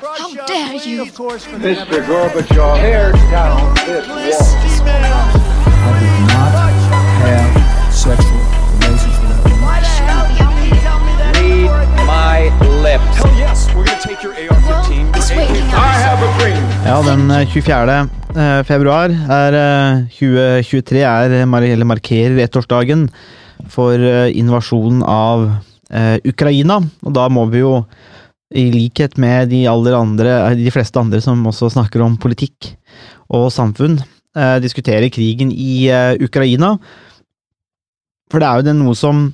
How dare you! Mr. Gorbachev, tear down this wall. I did not have sexual relations with that woman. Read my lips. Hell yes, we're gonna take your AR-15. It's waking I have a dream. Ja, den eh, 24. eh, februar er eh, 2023 er, eh, mar- eller markerer ettårsdagen for eh, invasjonen av eh, Ukraina. Og da må vi jo, i likhet med de andre, eh, de fleste andre som også snakker om politikk og samfunn, eh, diskutere krigen i eh, Ukraina. For det er jo det noe som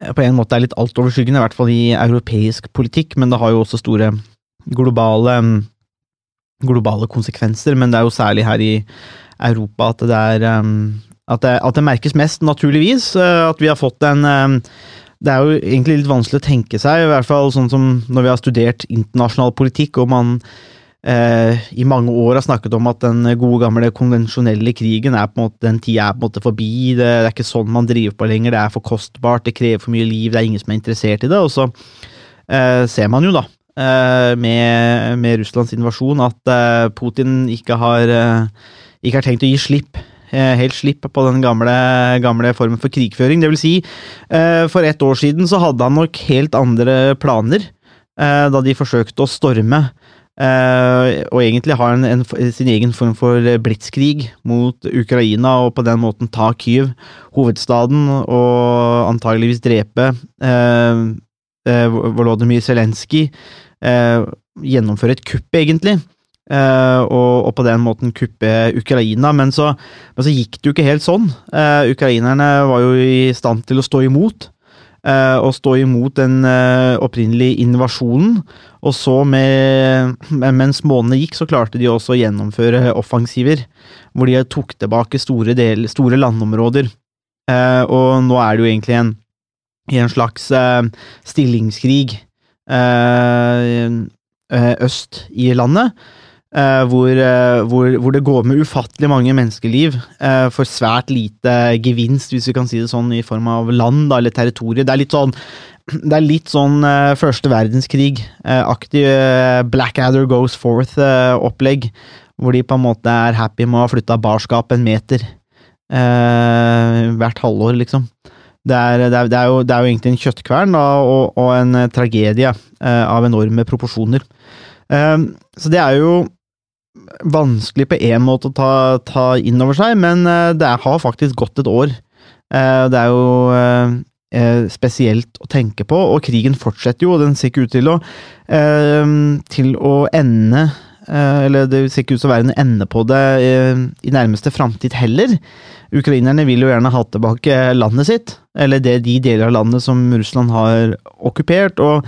eh, på en måte er litt altoverskyggende, i hvert fall i europeisk politikk, men det har jo også store globale globale konsekvenser, men det er jo særlig her i Europa at det er um, at, det, at det merkes mest, naturligvis. At vi har fått en Det er jo egentlig litt vanskelig å tenke seg, i hvert fall sånn som når vi har studert internasjonal politikk, og man eh, i mange år har snakket om at den gode, gamle konvensjonelle krigen er på en måte, den tida er på en måte forbi, det, det er ikke sånn man driver på lenger, det er for kostbart, det krever for mye liv, det er ingen som er interessert i det, og så eh, ser man jo da, eh, med, med Russlands invasjon, at eh, Putin ikke har, eh, ikke har tenkt å gi slipp, helt slipp på den gamle, gamle formen for krigføring. Det vil si, eh, for ett år siden så hadde han nok helt andre planer, eh, da de forsøkte å storme eh, og egentlig ha en, en, sin egen form for blitskrig mot Ukraina, og på den måten ta Kyiv, hovedstaden, og antageligvis drepe eh, eh, Volodymyr Zelenskyj, eh, gjennomføre et kupp, egentlig. Eh, og, og på den måten kuppe Ukraina, men så, men så gikk det jo ikke helt sånn. Eh, ukrainerne var jo i stand til å stå imot, eh, og stå imot den opprinnelige invasjonen. Og så, med, mens månedene gikk, så klarte de også å gjennomføre offensiver, hvor de tok tilbake store, del, store landområder. Og nå er det jo egentlig en, en slags stillingskrig øst i landet, eh, hvor, uh, hvor, hvor det går med ufattelig mange menneskeliv uh, for svært lite gevinst, hvis vi kan si det sånn, i form av land da, eller territorier. Det er litt sånn det er litt sånn første verdenskrig-aktig Blackadder goes forth-opplegg, hvor de på en måte er happy med å ha flytta barskap en meter hvert halvår, liksom. Det er, det, er, det, er jo, det er jo egentlig en kjøttkvern da, og, og en tragedie av enorme proporsjoner. Så det er jo vanskelig på én måte å ta, ta inn over seg, men eh, det har faktisk gått et år. Eh, det er jo eh, spesielt å tenke på, og krigen fortsetter jo, og den ser ikke ut til å, til å ende Eller det ser ikke ut til å være en ende på det i nærmeste framtid heller. Ukrainerne vil jo gjerne ha tilbake landet sitt, eller det de deler av landet som Russland har okkupert, og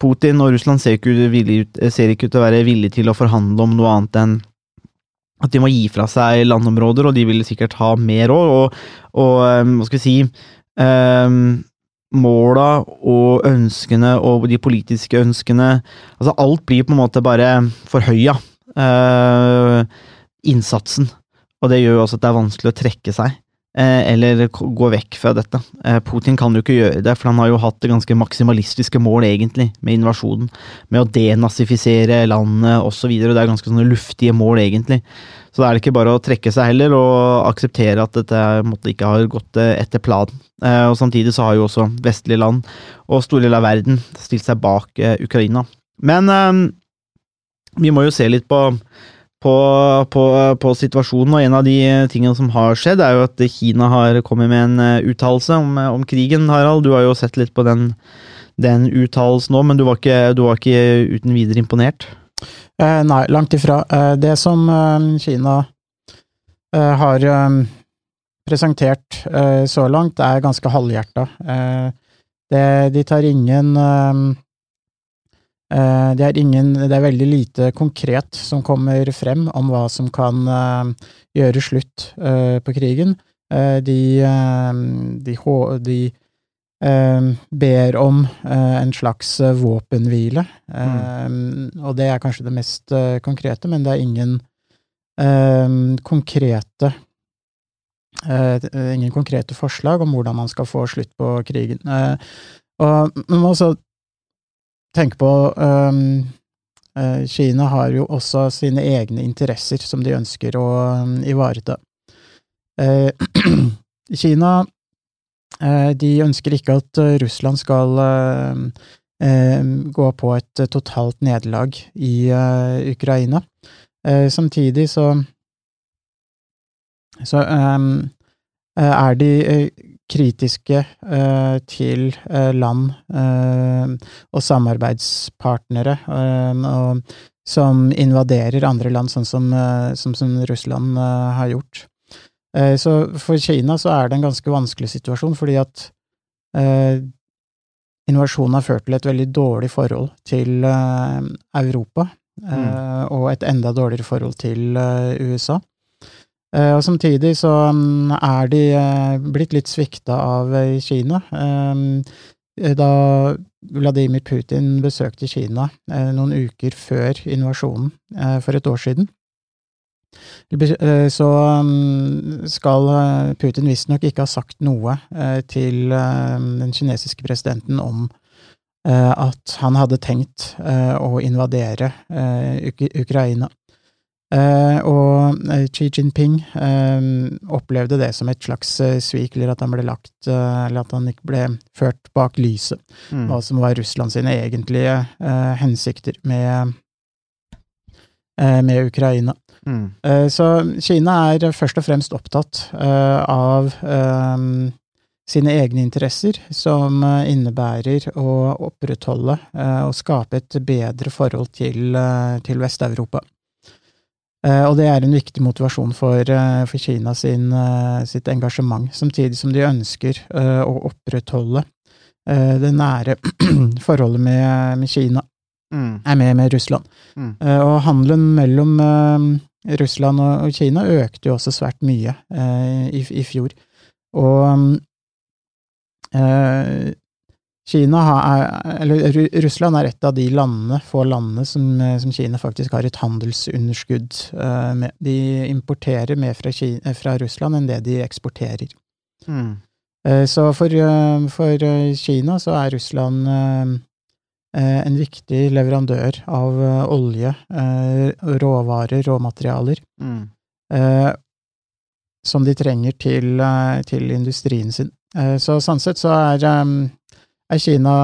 Putin og Russland ser ikke, ut, ser ikke ut til å være villige til å forhandle om noe annet enn at de må gi fra seg landområder, og de vil sikkert ha mer òg, og, og eh, hva skal vi si um, Måla og ønskene og de politiske ønskene Altså, alt blir på en måte bare forhøya. Uh, innsatsen. Og det gjør jo også at det er vanskelig å trekke seg. Eh, Eller gå vekk fra dette. Eh, Putin kan jo ikke gjøre det, for han har jo hatt det ganske maksimalistiske mål, egentlig, med invasjonen. Med å denazifisere landet osv. Det er ganske sånne luftige mål, egentlig. Så da er det ikke bare å trekke seg heller, og akseptere at dette måtte, ikke har gått eh, etter planen. Eh, Og samtidig så har jo også vestlige land og store deler av verden stilt seg bak eh, Ukraina. Men eh, vi må jo se litt på på, på, på situasjonen, og en av de tingene som har skjedd, er jo at Kina har kommet med en eh, uttalelse om, om krigen, Harald. Du har jo sett litt på den, den uttalelsen nå, men du var, ikke, du var ikke uten videre imponert? Eh, nei, langt ifra. Eh, det som eh, Kina eh, har eh, presentert eh, så langt, er ganske halvhjerta. Eh, de tar ingen eh, eh, det, er ingen det er veldig lite konkret som kommer frem om hva som kan eh, gjøre slutt eh, på krigen. Eh, de eh, de, de eh, ber om eh, en slags eh, våpenhvile. mm. Og det er kanskje det mest eh, konkrete, men det er ingen eh, konkrete eh, ingen konkrete forslag om hvordan man skal få slutt på krigen. Eh, og man må også tenke på um, eh, Kina har jo også sine egne interesser som de ønsker å um, ivareta. Eh, Kina eh, de ønsker ikke at Russland skal eh, gå på et totalt nederlag i Ukraina. Samtidig så så eh, er de kritiske eh, til eh, land eh, og samarbeidspartnere som invaderer andre land, sånn som, som, som Russland har gjort. Så for Kina så er det en ganske vanskelig situasjon, fordi at eh, invasjonen har ført til et veldig dårlig forhold til eh, Europa, eh, og et enda dårligere forhold til USA. Eh, og samtidig så mm, er de eh, blitt litt svikta av eh, Kina. Da Vladimir Putin besøkte Kina noen uker før invasjonen for et år siden, så mm, skal Putin visstnok ikke ha sagt noe til den kinesiske presidenten om at han hadde tenkt å invadere Ukraina. Eh, og eh, Xi Jinping eh, opplevde det som et slags svik, eller at han ble lagt Eller at han ikke ble ført bak lyset, Mm. hva som var Russland sine egentlige eh, hensikter med, eh, med Ukraina. Mm. Eh, Så Kina er først og fremst opptatt eh, av sine egne interesser, som innebærer å opprettholde eh, og skape et bedre forhold til, til Vest-Europa. Eh, Og det er en viktig motivasjon for, eh, for Kina sin, eh, sitt engasjement, samtidig som de ønsker å opprettholde det nære forholdet med, med Kina, Mm. er med, med Russland. Mm. Og handelen mellom Russland og Kina økte jo også svært mye i, i fjor. Og Kina har, er- eller Russland er et av de landene, få landene, som, eh, som Kina faktisk har et handelsunderskudd eh, med. De importerer mer fra, Kina, fra Russland enn det de eksporterer. Mm. Eh, Så for, eh, for eh, Kina så er Russland eh, eh, en viktig leverandør av eh, olje, eh, råvarer, råmaterialer, Mm. eh, som de trenger til, eh, til industrien sin. Eh, Så sånn sett så er, eh, er Kina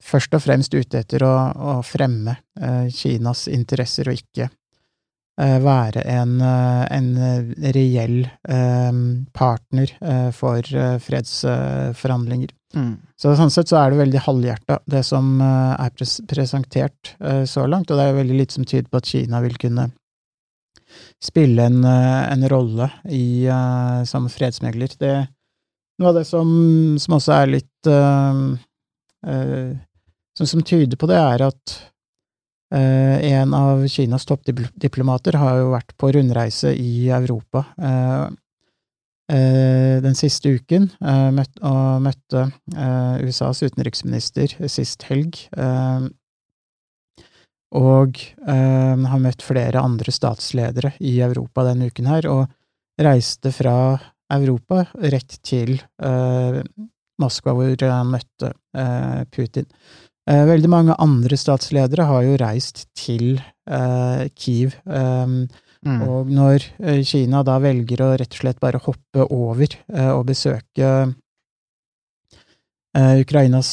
først og fremst ute etter å, å fremme eh, Kinas interesser, og ikke eh, være en, eh, en reell eh, partner for fredsforhandlinger. Mm. Så sånn sett så er det veldig halvhjerta, det som er pres presentert så langt, og det er veldig lite som tyder på at Kina vil kunne spille en, en rolle i, som fredsmegler. Det, noe av det som, som også er litt som, som tyder på det, er at eh, en av Kinas toppdiplomater har jo vært på rundreise i Europa eh, eh, den siste uken, eh, og møtte eh, USAs utenriksminister sist helg. eh, og eh, har møtt flere andre statsledere i Europa denne uken her, og reiste fra Europa rett til eh, Moskva, hvor han møtte eh, Putin. Eh, veldig mange andre statsledere har jo reist til eh, Kiev, eh, Mm. og når Kina da velger å rett og slett bare hoppe over og besøke Ukrainas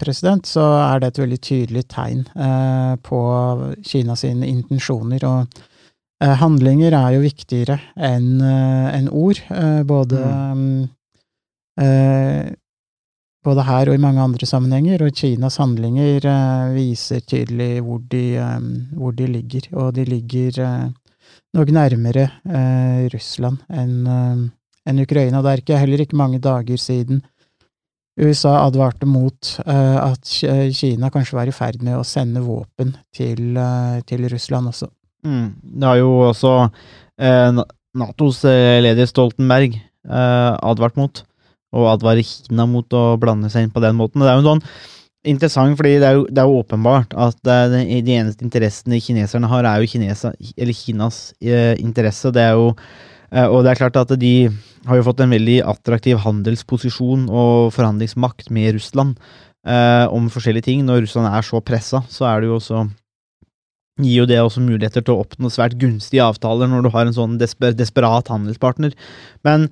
president, så er det et veldig tydelig tegn på Kinas intensjoner. Og handlinger er jo viktigere enn ord, både mm, eh, både her og i mange andre sammenhenger, og Kinas handlinger eh, viser tydelig hvor de, eh, hvor de ligger, og de ligger eh, nok nærmere eh, Russland enn eh, enn Ukraina. Det er ikke, heller ikke mange dager siden USA advarte mot eh, at Kina kanskje var i ferd med å sende våpen til, til Russland også. Mm. Det har jo også Natos leder Stoltenberg advart mot, og advare Kina mot å blande seg inn på den måten. Det er jo sånn interessant, fordi det er jo, det er jo åpenbart at de, de eneste interessene kineserne har, er jo Kinesa, Kinas eh, interesse. Det er jo, eh, og det er klart at de har jo fått en veldig attraktiv handelsposisjon og forhandlingsmakt med Russland. eh, om forskjellige ting. Når Russland er så pressa, så er det jo også gir jo det også muligheter til å oppnå svært gunstige avtaler når du har en sånn desper, desperat handelspartner. Men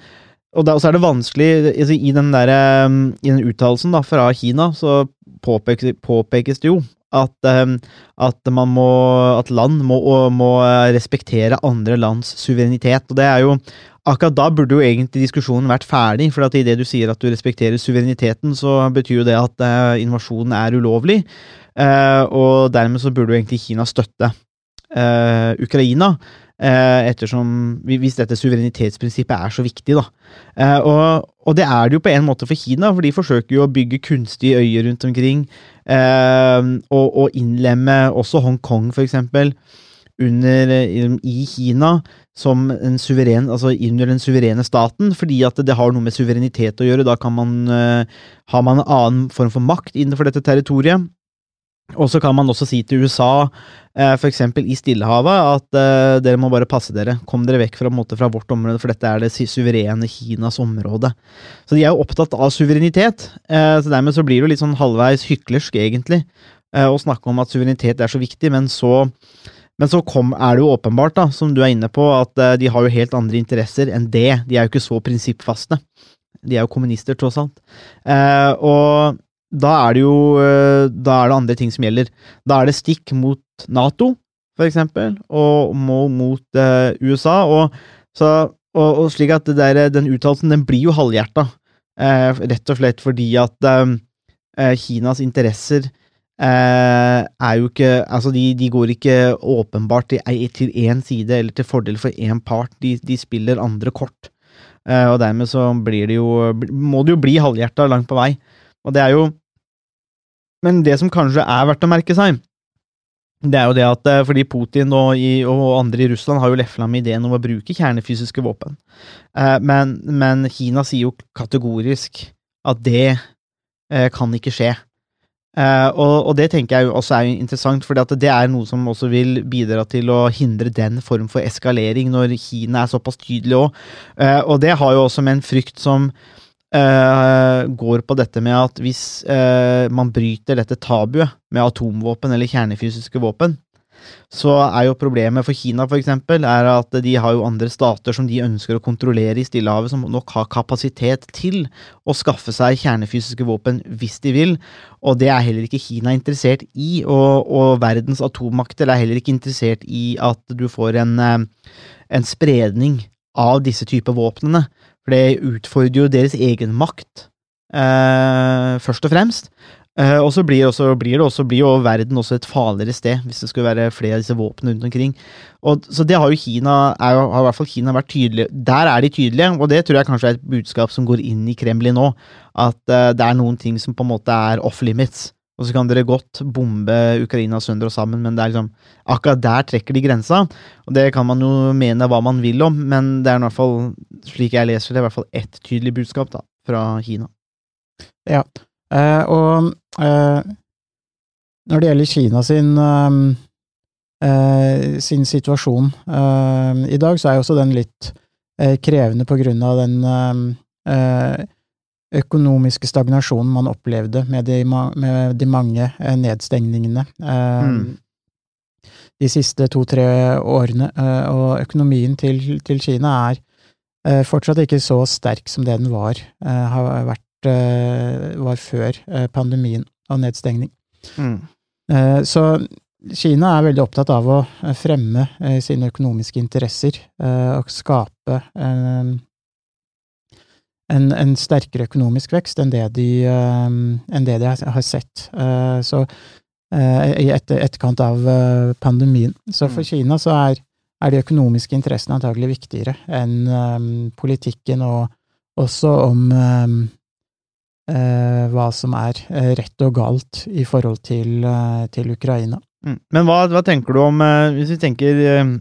og, da, så er det vanskelig altså, I den, der, um, den uttalelsen fra Kina så påpekes, påpekes det jo at, um, at, man må, at land må, må, respektere andre lands suverenitet. Og det er jo Akkurat da burde jo egentlig diskusjonen vært ferdig, for at idet du sier at du respekterer suvereniteten, så betyr jo det at uh, invasjonen er ulovlig. Uh, og dermed så burde jo egentlig Kina støtte uh, Ukraina. Uh, ettersom Hvis dette suverenitetsprinsippet er så viktig, da. Og, og, det er det jo på en måte for Kina, for de forsøker jo å bygge kunstige øyer rundt omkring. Og, og, innlemme også Hongkong, for eksempel, under, i Kina som en suveren, altså under den suverene staten, fordi at det har noe med suverenitet å gjøre. Da kan man, har man en annen form for makt innenfor dette territoriet. Og så kan man også si til USA, eh, f.eks. i Stillehavet, at eh, dere må bare passe dere. Kom dere vekk fra, måte, fra, vårt område, for dette er det suverene Kinas område. Så de er jo opptatt av suverenitet. Eh, så dermed så blir det jo litt sånn halvveis hyklersk, egentlig, å snakke om at suverenitet er så viktig, men så men så kom, er det jo åpenbart, da, som du er inne på, at de har jo helt andre interesser enn det. De er jo ikke så prinsippfaste. De er jo kommunister, tross alt. og da er det jo eh, da er det andre ting som gjelder. Da er det stikk mot Nato, for eksempel, og mot uh, USA. Og, så, og, og, slik at der, den uttalelsen den blir jo halvhjerta, uh, rett og slett fordi at Kinas interesser er jo ikke Altså, de, de går ikke åpenbart til én side eller til fordel for én part. De, de spiller andre kort. og dermed så blir det jo Må det jo bli halvhjerta langt på vei. Og det er jo Men det som kanskje er verdt å merke seg, det er jo det at eh, fordi Putin og, i, og andre i Russland har jo lefla med ideen om å bruke kjernefysiske våpen. Eh, men, men, Kina sier jo kategorisk at det eh, kan ikke skje. Og, og, det tenker jeg også er interessant, for det er noe som også vil bidra til å hindre den form for eskalering, når Kina er såpass tydelig òg. Og det har jo også med en frykt som uh, går på dette med at hvis uh, man bryter dette tabuet med atomvåpen eller kjernefysiske våpen, så er jo problemet for Kina for eksempel, er at de har jo andre stater som de ønsker å kontrollere i Stillehavet, som nok har kapasitet til å skaffe seg kjernefysiske våpen hvis de vil, og det er heller ikke Kina interessert i, og, og verdens atommakter er heller ikke interessert i at du får en, eh, en spredning av disse typer våpnene. For det utfordrer jo deres egen makt, eh, først og fremst. Eh, og så blir, blir, det også, blir jo verden også et farligere sted, hvis det skulle være flere av disse våpnene rundt omkring. Og, så det har jo Kina er, har i hvert fall Kina vært tydelig Der er de tydelige, og det tror jeg kanskje er et budskap som går inn i Kremlin nå. At eh, det er noen ting som på en måte er off limits. Og så kan dere godt bombe Ukraina sønder og sammen, men liksom akkurat der trekker de grensa. Og det kan man jo mene hva man vil om, men det er i hvert fall, slik jeg leser det, i hvert fall ett tydelig budskap da, fra Kina. Ja, eh, og eh, når det gjelder Kina sin, eh, sin situasjon eh, i dag, så er jo også den litt eh, krevende på grunn av den eh, økonomiske stagnasjonen man opplevde med de, med de mange eh, nedstengningene eh, mm. de siste to-tre årene. Eh, og økonomien til, til, Kina er fortsatt ikke så sterk som det den var, har vært, var før pandemien og nedstengning. Mm. Så Kina er veldig opptatt av å fremme sine økonomiske interesser og skape en, en, sterkere økonomisk vekst enn det de, uh, enn det de har sett. Uh, så uh, i etter, etterkant av pandemien. Så for mm. Kina så er, er, de økonomiske interessene antagelig viktigere enn politikken, og også om hva som er rett og galt i forhold til, til Ukraina. Mm. Men hva, hva, tenker du om, hvis vi tenker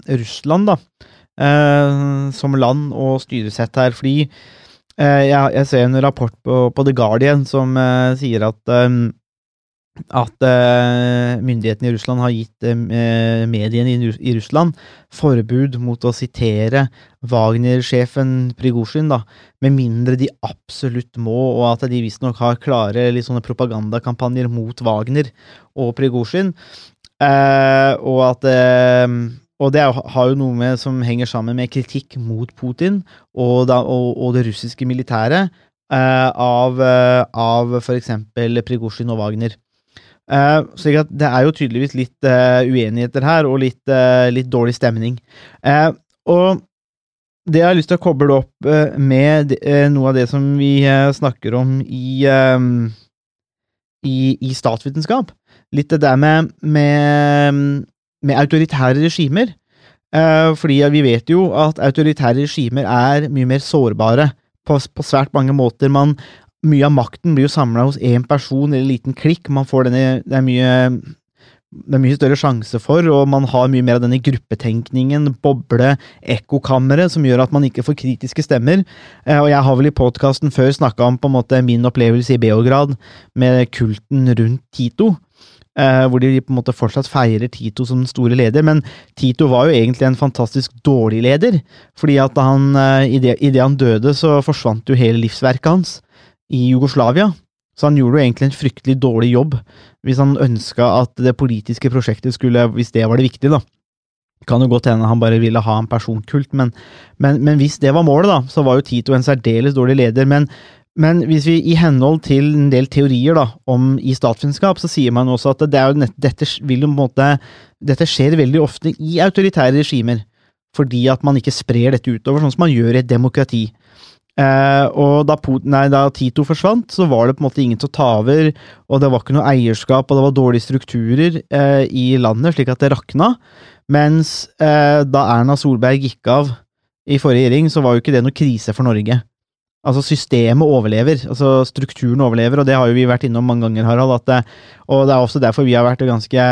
Russland, da, som land og styresett her? fordi jeg, jeg, ser en rapport på, på, The Guardian som uh, sier at um, at uh, myndighetene i Russland har gitt uh, mediene i, i Russland forbud mot å sitere Wagner-sjefen Prigozjin, med mindre de absolutt må, og at de visstnok har klare sånne propagandakampanjer mot Wagner og Prigozjin. Eh, og at eh, og det har jo noe med, som henger sammen med kritikk mot Putin og, da, og, og det russiske militæret eh, av, eh, av f.eks. Prigozjin og Wagner. Slik at det er jo tydeligvis litt eh, uenigheter her, og litt, litt dårlig stemning. Og det jeg har lyst til å koble opp med noe av det som vi snakker om i, i, i statsvitenskap, litt det der med, med, med autoritære regimer. Eh, fordi vi vet jo at autoritære regimer er mye mer sårbare på, på svært mange måter. Man, mye av makten blir jo samla hos én person eller en liten klikk. Man får denne, det er mye det er mye større sjanse for, og man har mye mer av denne gruppetenkningen, boble, ekkokammeret, som gjør at man ikke får kritiske stemmer. Eh, og jeg har vel i podkasten før snakka om på en måte min opplevelse i Beograd med kulten rundt Tito. Eh, hvor de på en måte fortsatt feirer Tito som den store leder, men Tito var jo egentlig en fantastisk dårlig leder. fordi at han, eh, i det, han døde, så forsvant jo hele livsverket hans i Jugoslavia. Så han gjorde jo egentlig en fryktelig dårlig jobb hvis han ønska at det politiske prosjektet skulle, hvis det var det viktige, da. Kan jo godt hende han bare ville ha en personkult, men, men, men hvis det var målet, da, så var jo Tito en særdeles dårlig leder. Men, men hvis vi i henhold til en del teorier da, om i statsvitenskap, så sier man også at det nett, dette, måte, dette skjer veldig ofte i autoritære regimer. Fordi at man ikke sprer dette utover, sånn som man gjør i et demokrati. Eh, og da, nei, da Tito forsvant, så var det på en måte ingen til å ta over, og det var ikke noe eierskap, og det var dårlige strukturer eh, i landet, slik at det rakna. Mens eh, da Erna Solberg gikk av i forrige regjering, så var jo ikke det noe krise for Norge. Altså, systemet overlever, altså strukturen overlever, og det har jo vi vært innom mange ganger, Harald. Det, og det er også derfor vi har vært ganske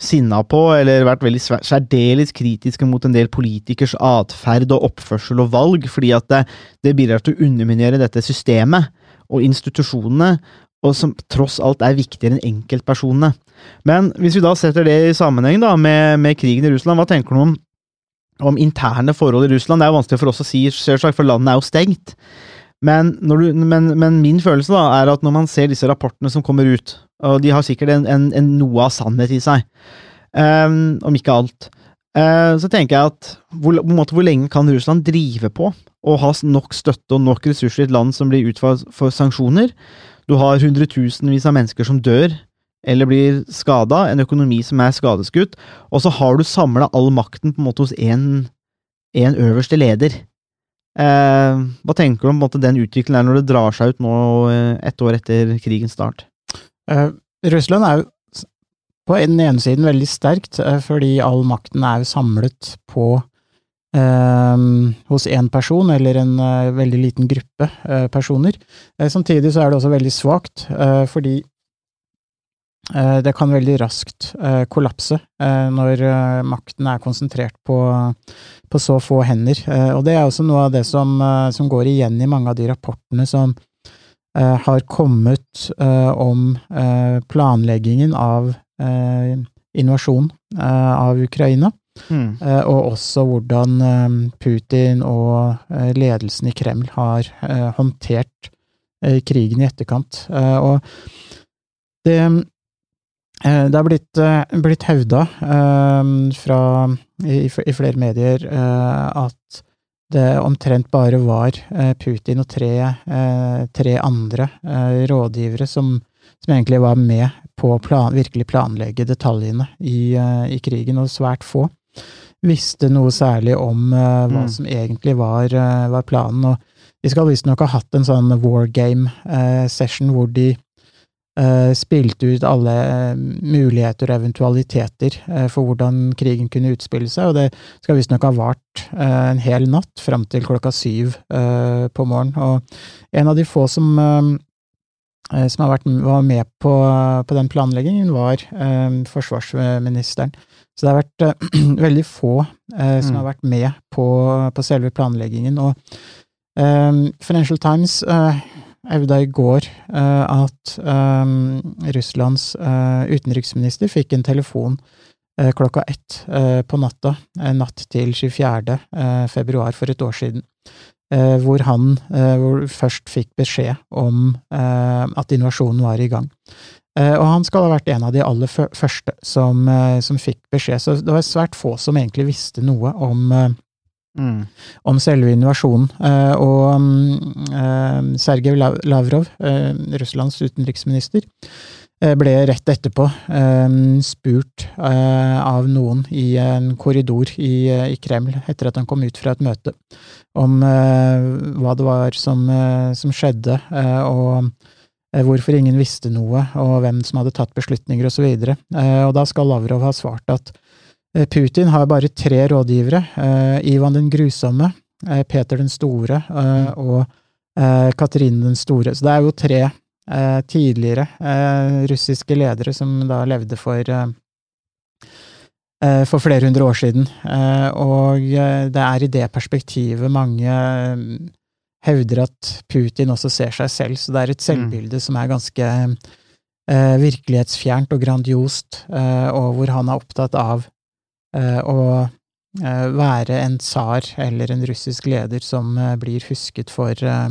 sinna på, eller vært veldig særdeles kritiske mot en del politikers atferd og oppførsel og valg, fordi at det, det bidrar til å underminere dette systemet og institusjonene, og som tross alt er viktigere enn enkeltpersonene. Men hvis vi da setter det i sammenheng da, med, med krigen i Russland, hva tenker du om, om interne forhold i Russland? Det er jo vanskelig for oss å si, selvsagt, for landet er jo stengt. Men, du, men, men min følelse da, er at når man ser disse rapportene som kommer ut, og de har sikkert en, en, en noe av sannhet i seg, um, om ikke alt, uh, så tenker jeg at hvor, måte, hvor lenge kan Russland drive på og ha nok støtte og nok ressurser i et land som blir utsatt for sanksjoner? Du har hundretusenvis av mennesker som dør eller blir skada, en økonomi som er skadeskutt, og så har du samla all makten på en måte hos én øverste leder. Eh, hva tenker du om måte, den utviklingen når det drar seg ut nå eh, ett år etter krigens start? Eh, Russland er jo på den ene siden veldig sterkt, eh, fordi all makten er jo samlet på eh, hos én person, eller en eh, veldig liten gruppe personer. Samtidig så er det også veldig svakt, fordi det kan veldig raskt eh, kollapse eh, når eh, makten er konsentrert på, på så få hender. Eh, og det er også noe av det som, eh, som går igjen i mange av de rapportene som eh, har kommet eh, om eh, planleggingen av eh, invasjon eh, av Ukraina, eh, og også hvordan eh, Putin og eh, ledelsen i Kreml har eh, håndtert eh, krigen i etterkant. Eh, og det eh, det har blitt, eh, blitt hevda eh, fra, i, i flere medier eh, at det omtrent bare var eh, Putin og tre, eh, tre andre eh, rådgivere som, som egentlig var med på å plan, virkelig planlegge detaljene i, eh, i krigen, og svært få visste noe særlig om eh, hva Mm. som egentlig var, eh, var planen. Og de skal visstnok ha hatt en sånn war game-session hvor de eh, spilte ut alle eh, muligheter og eventualiteter eh, for hvordan krigen kunne utspille seg, og det skal visstnok ha vart eh, en hel natt fram til klokka syv eh, på morgenen. Og en av de få som, eh, eh, som har vært, var med på, på den planleggingen, var eh, forsvarsministeren. Så det har vært eh, veldig få eh, som Mm. har vært med på, på selve planleggingen. Og eh, Financial Times hevda i går eh, at eh, Russlands eh, utenriksminister fikk en telefon eh, klokka ett på natta, natt til 24. eh, februar for et år siden, hvor han hvor først fikk beskjed om at invasjonen var i gang. Og han skal ha vært en av de aller første som, som fikk beskjed, så det var svært få som egentlig visste noe om Mm. om selve invasjonen. Eh, og mm, eh, Sergej Lavrov, eh, Russlands utenriksminister, ble rett etterpå spurt av noen i en korridor i, Kreml, etter at han kom ut fra et møte, om hva det var som, som skjedde, og hvorfor ingen visste noe, og hvem som hadde tatt beslutninger, osv. Eh, og da skal Lavrov ha svart at Putin har bare tre rådgivere. eh, Ivan den grusomme, eh, Peter den store eh, og eh, Katrine den store. Så det er jo tre eh, tidligere eh, russiske ledere som da levde for eh, eh, for flere hundre år siden. Eh, Og eh, det er i det perspektivet mange eh, hevder at Putin også ser seg selv, så det er et selvbilde som er ganske eh, virkelighetsfjernt og grandiost, eh, og hvor han er opptatt av eh, å eh, være en tsar eller en russisk leder som eh, blir husket for eh,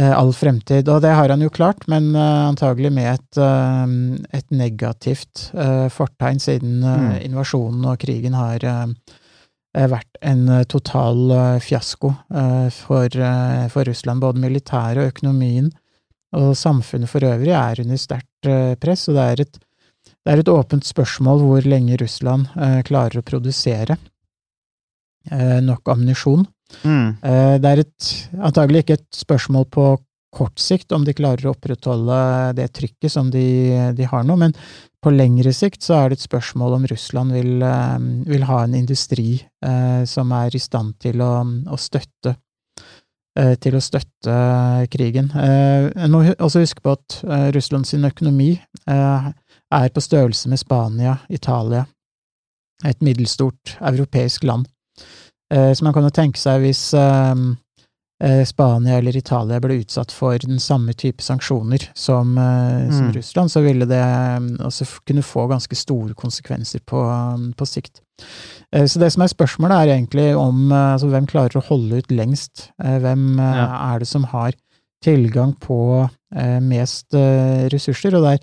eh, all fremtid. Og det har han jo klart, men eh, antagelig med et, eh, et negativt eh, fortegn, siden eh, Mm. invasjonen og krigen har eh, eh, vært en eh, total eh, fiasko eh, for, eh, for Russland. Både militæret og økonomien og samfunnet for øvrig er under sterkt eh, press, og det er et det er et åpent spørsmål hvor lenge Russland eh, klarer å produsere eh, nok ammunisjon. Mm. Eh, det er et, antagelig ikke et spørsmål på kort sikt om de klarer å opprettholde det trykket som de, de har nå, men på lengre sikt så er det et spørsmål om Russland vil, eh, vil ha en industri eh, som er i stand til å, å støtte eh, til å støtte krigen. En må også huske på at Russlands økonomi er på størrelse med Spania, Italia, et middelstort europeisk land. Eh, Så man kan jo tenke seg hvis eh, eh, Spania eller Italia ble utsatt for den samme type sanksjoner som, eh, som Mm. Russland, så ville det også kunne få ganske store konsekvenser på, på sikt. Så det som er spørsmålet, er egentlig om altså, hvem klarer å holde ut lengst. Hvem Ja. er det som har tilgang på mest ressurser? Og der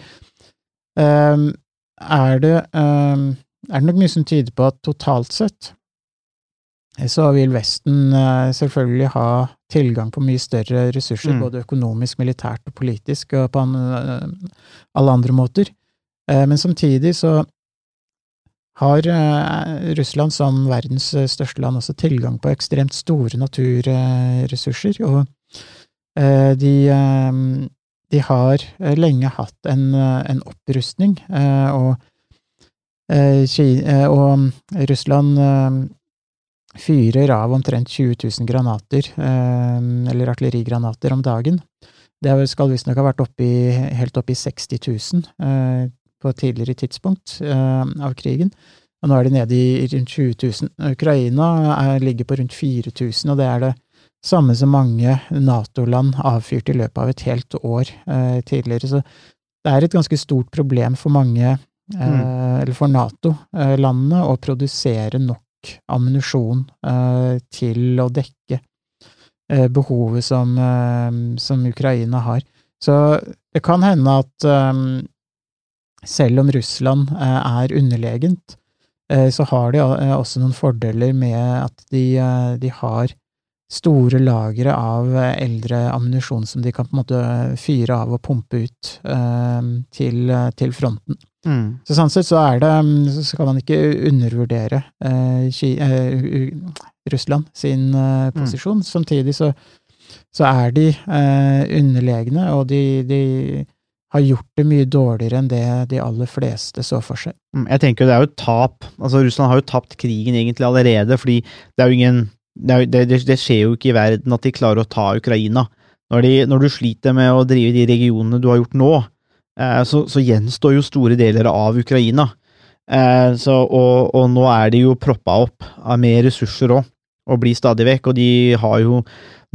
er det eh, er det nok mye som tyder på at totalt sett så vil Vesten eh, selvfølgelig ha tilgang på mye større ressurser, Mm. både økonomisk, militært og politisk, og på eh, alle andre måter. Eh, Men samtidig så har Russland som verdens største land også tilgang på ekstremt store naturressurser, og de, eh, de har eh, lenge hatt en, eh, en opprustning, eh, og, og Russland eh, fyrer av omtrent 20 000 granater, eller artillerigranater, om dagen. Det skal visstnok ha vært oppi, helt oppe i 60 000 eh, på et tidligere tidspunkt av krigen. Og nå er de nede i rundt 20 000. Ukraina er, ligger på rundt 4000, og det er det samme som mange Nato-land avfyrte i løpet av et helt år eh, tidligere. Så det er et ganske stort problem for mange, eh, eller for Nato-landene, å produsere nok ammunisjon eh, til å dekke eh, behovet som, eh, som Ukraina har. Så det kan hende at eh, selv om Russland er underlegent, eh, så har de også noen fordeler med at de, de har store lagre av eldre ammunisjon som de kan på en måte fyre av og pumpe ut eh, til, til fronten. Mm. Så sånn sett så er det Så skal man ikke undervurdere eh, Ki, eh, Russland sin eh, posisjon. Samtidig så, så er de eh, underlegne, og de, de har gjort det mye dårligere enn det de aller fleste så for seg. Mm, Jeg tenker jo det er jo tap. Altså Russland har jo tapt krigen egentlig allerede, fordi det er jo ingen Det, det, det, skjer jo ikke i verden at de klarer å ta Ukraina. Når, de, når du sliter med å drive de regionene du har gjort nå, eh, så, så gjenstår jo store deler av Ukraina. Eh, så, og, og nå er de jo proppa opp av mer ressurser òg, og blir stadig vekk. Og de har jo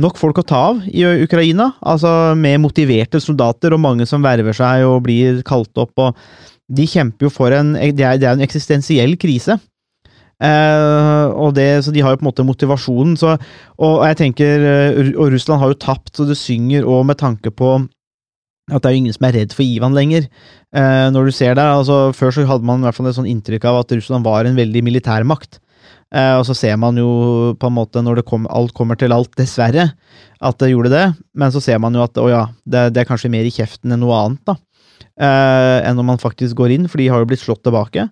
nok folk å ta av i Ukraina. Altså med motiverte soldater og mange som verver seg og blir kalt opp. og De kjemper jo for en Det er, det er en eksistensiell krise. Eh, og det, så de har jo på en måte motivasjonen. Så, og jeg tenker, eh, og Russland har jo tapt, så det synger òg med tanke på at det er jo ingen som er redd for Ivan lenger. Eh, når du ser det, altså Før så hadde man i hvert fall et sånn inntrykk av at Russland var en veldig militærmakt. Eh, og så ser man jo på en måte, når kom, alt kommer til alt, dessverre, at det gjorde det. Men så ser man jo at å ja, det, det er kanskje mer i kjeften enn noe annet, da. Eh, enn når man faktisk går inn, for de har jo blitt slått tilbake.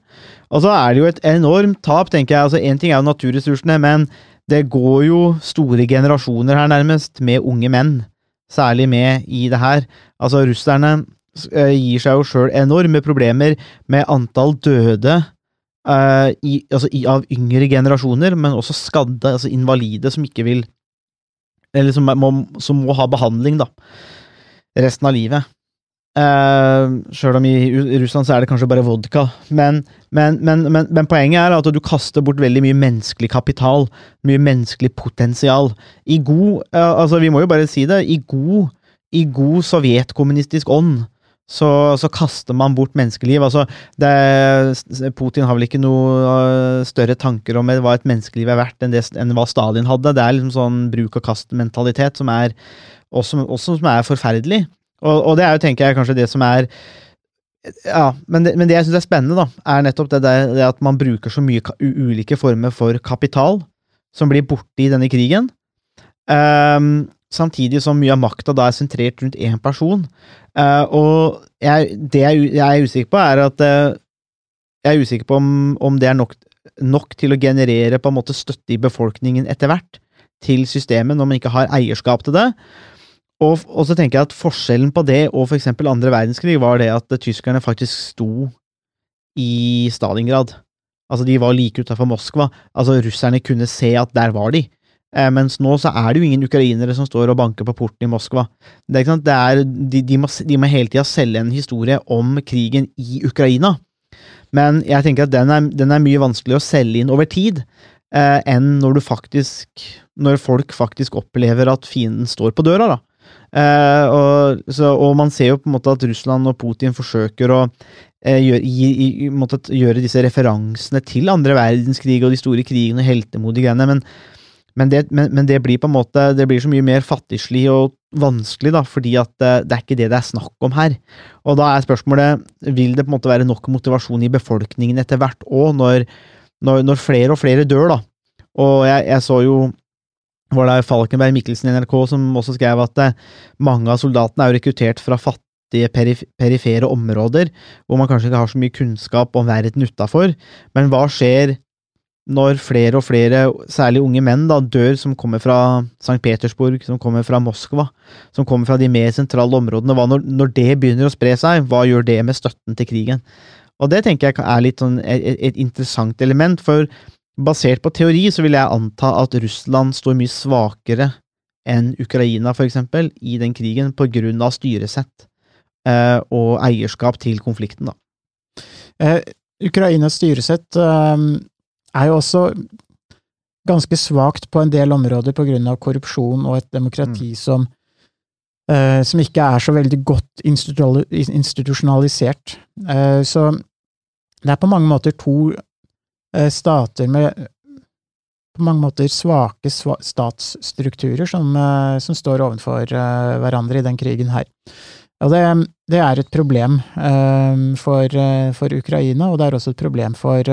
Og så er det jo et enormt tap, tenker jeg. altså Én ting er jo naturressursene, men det går jo store generasjoner her, nærmest, med unge menn. Særlig med i det her. Altså, russerne eh, gir seg jo sjøl enorme problemer med antall døde eh, i, altså, i, av yngre generasjoner, men også skadde, altså invalide, som ikke vil Eller som må, som må ha behandling, da. Resten av livet. Uh, Sjøl om i Russland så er det kanskje bare vodka. Men, men, men, men, poenget er at du kaster bort veldig mye menneskelig kapital. Mye menneskelig potensial. I god uh, Altså, vi må jo bare si det. I god, i god sovjetkommunistisk ånd så, så, kaster man bort menneskeliv. Altså, det, Putin har vel ikke noe uh, større tanker om hva et menneskeliv er verdt enn, det, enn hva Stalin hadde. Det er liksom sånn bruk-og-kast-mentalitet som er også, også som er forferdelig. Og, og, det er jo, tenker jeg, kanskje det som er ja, men det, men det jeg syns er spennende, da, er nettopp det, der, det at man bruker så mye ulike former for kapital som blir borte i denne krigen. Um, samtidig som mye av makta da er sentrert rundt én person. Uh, og jeg, det jeg, jeg, er usikker på, er at uh, Jeg er usikker på om, om det er nok, nok, til å generere på en måte støtte i befolkningen etter hvert til systemet, når man ikke har eierskap til det. Og, og, så tenker jeg at forskjellen på det og eksempel andre verdenskrig var det at tyskerne faktisk sto i Stalingrad. Altså, de var like utafor Moskva. Altså, russerne kunne se at der var de. Eh, mens nå så er det jo ingen ukrainere som står og banker på porten i Moskva. Det er, ikke sant? Er, de, de, må, de må hele tida selge en historie om krigen i Ukraina. Men jeg tenker at den er, den er mye vanskelig å selge inn over tid eh, enn når du faktisk Når folk faktisk opplever at fienden står på døra, da. Uh, og, så, og, man ser jo på en måte at Russland og Putin forsøker å eh, gjøre, gi, i, måte, gjøre, disse referansene til andre verdenskrig og de store krigene og heltemodige greiene, men, men, men, men, det, blir på en måte Det blir så mye mer fattigslig og vanskelig, da, fordi at uh, det er ikke det det er snakk om her. Og da er spørsmålet vil det på en måte være nok motivasjon i befolkningen etter hvert òg, når, når, når, flere og flere dør, da. Og jeg, jeg så jo var det Falkenberg Mikkelsen i NRK som også skrev at eh, mange av soldatene er rekruttert fra fattige perif perifere områder, hvor man kanskje ikke har så mye kunnskap om verden utafor. Men hva skjer når flere og flere, særlig unge menn, da, dør som kommer fra St. Petersburg, som kommer fra Moskva, som kommer fra de mer sentrale områdene? Når, når det begynner å spre seg, hva gjør det med støtten til krigen? Og det tenker jeg er litt sånn et, et interessant element, for Basert på teori så vil jeg anta at Russland står mye svakere enn Ukraina, for eksempel, i den krigen, på grunn av styresett eh, og eierskap til konflikten, da. Eh, Ukrainas styresett eh, er jo også ganske svakt på en del områder på grunn av korrupsjon og et demokrati mm. som, eh, som ikke er så veldig godt institusjonalisert. Eh, så det er på mange måter to stater med på mange måter svake statsstrukturer som, eh, som står overfor eh, hverandre i den krigen her. Og det, det er et problem for, for, Ukraina, og det er også et problem for,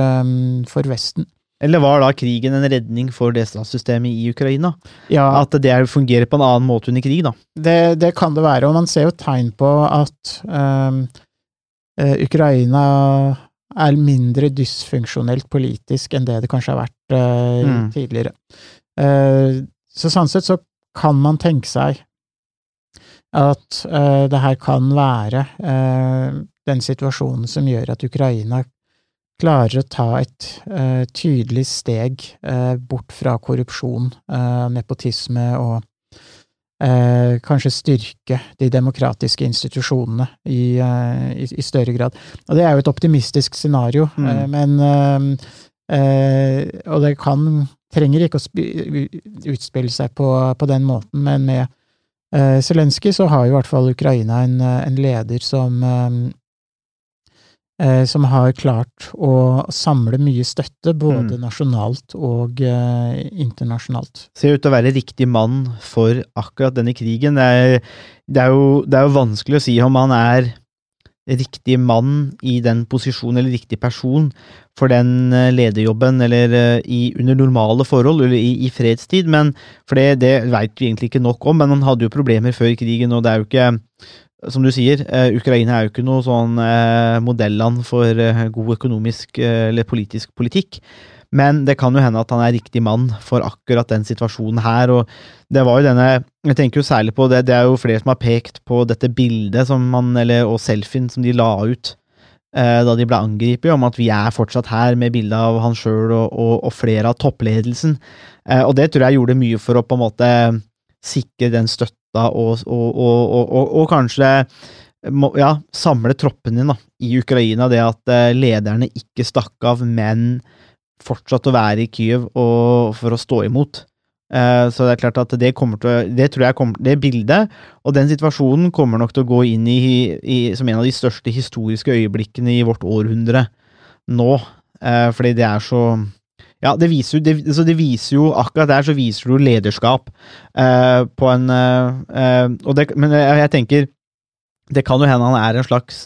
for, Vesten. Eller var da krigen en redning for det statssystemet i Ukraina? Ja, at det fungerer på en annen måte under krig, da? Det, det kan det være, og man ser jo tegn på at um, Ukraina er mindre dysfunksjonelt politisk enn det det kanskje har vært uh, mm. tidligere. Uh, så sånn sett så kan man tenke seg at uh, det her kan være den situasjonen som gjør at Ukraina klarer å ta et tydelig steg bort fra korrupsjon, nepotisme og eh, kanskje styrke de demokratiske institusjonene i, eh, i, i, større grad. Og det er jo et optimistisk scenario, mm. eh, men eh, eh, Og det kan trenger ikke å spi- utspille seg på, på den måten, men med uh, Zelenskyj så har jo i hvert fall Ukraina en, eh, en leder som eh, eh, som har klart å samle mye støtte, både nasjonalt og eh, internasjonalt. Ser ut til å være riktig mann for akkurat denne krigen. Det er, det er, jo, det er jo vanskelig å si om han er riktig mann i den posisjonen, eller riktig person for den eh, lederjobben, eller eh, i, under normale forhold, eller i, i fredstid, men for det, det veit vi egentlig ikke nok om, men han hadde jo problemer før krigen, og det er jo ikke som du sier, eh, Ukraina er jo ikke noe sånn eh, modelland for eh, god økonomisk eller politisk politikk. Men det kan jo hende at han er riktig mann for akkurat den situasjonen her. Og det var jo denne Jeg tenker jo særlig på det, det er jo flere som har pekt på dette bildet som man, eller, og selfien som de la ut eh, da de ble angrepet, om at vi er fortsatt her med bilde av han sjøl og, og, og flere av toppledelsen. Eh, og det tror jeg gjorde mye for å på en måte sikre den støtta og, og, og, og kanskje ja, samle troppen din i Ukraina. Det at eh, lederne ikke stakk av, men fortsatte å være i Kyiv for å stå imot. Eh, så det er klart at det kommer til Det tror jeg kommer Det bildet og den situasjonen kommer nok til å gå inn i, i som en av de største historiske øyeblikkene i vårt århundre nå. Eh, fordi det er så ja, det viser, det, så det viser jo Akkurat der så viser du lederskap eh, på en og det, Men jeg, jeg tenker det kan jo hende han er en slags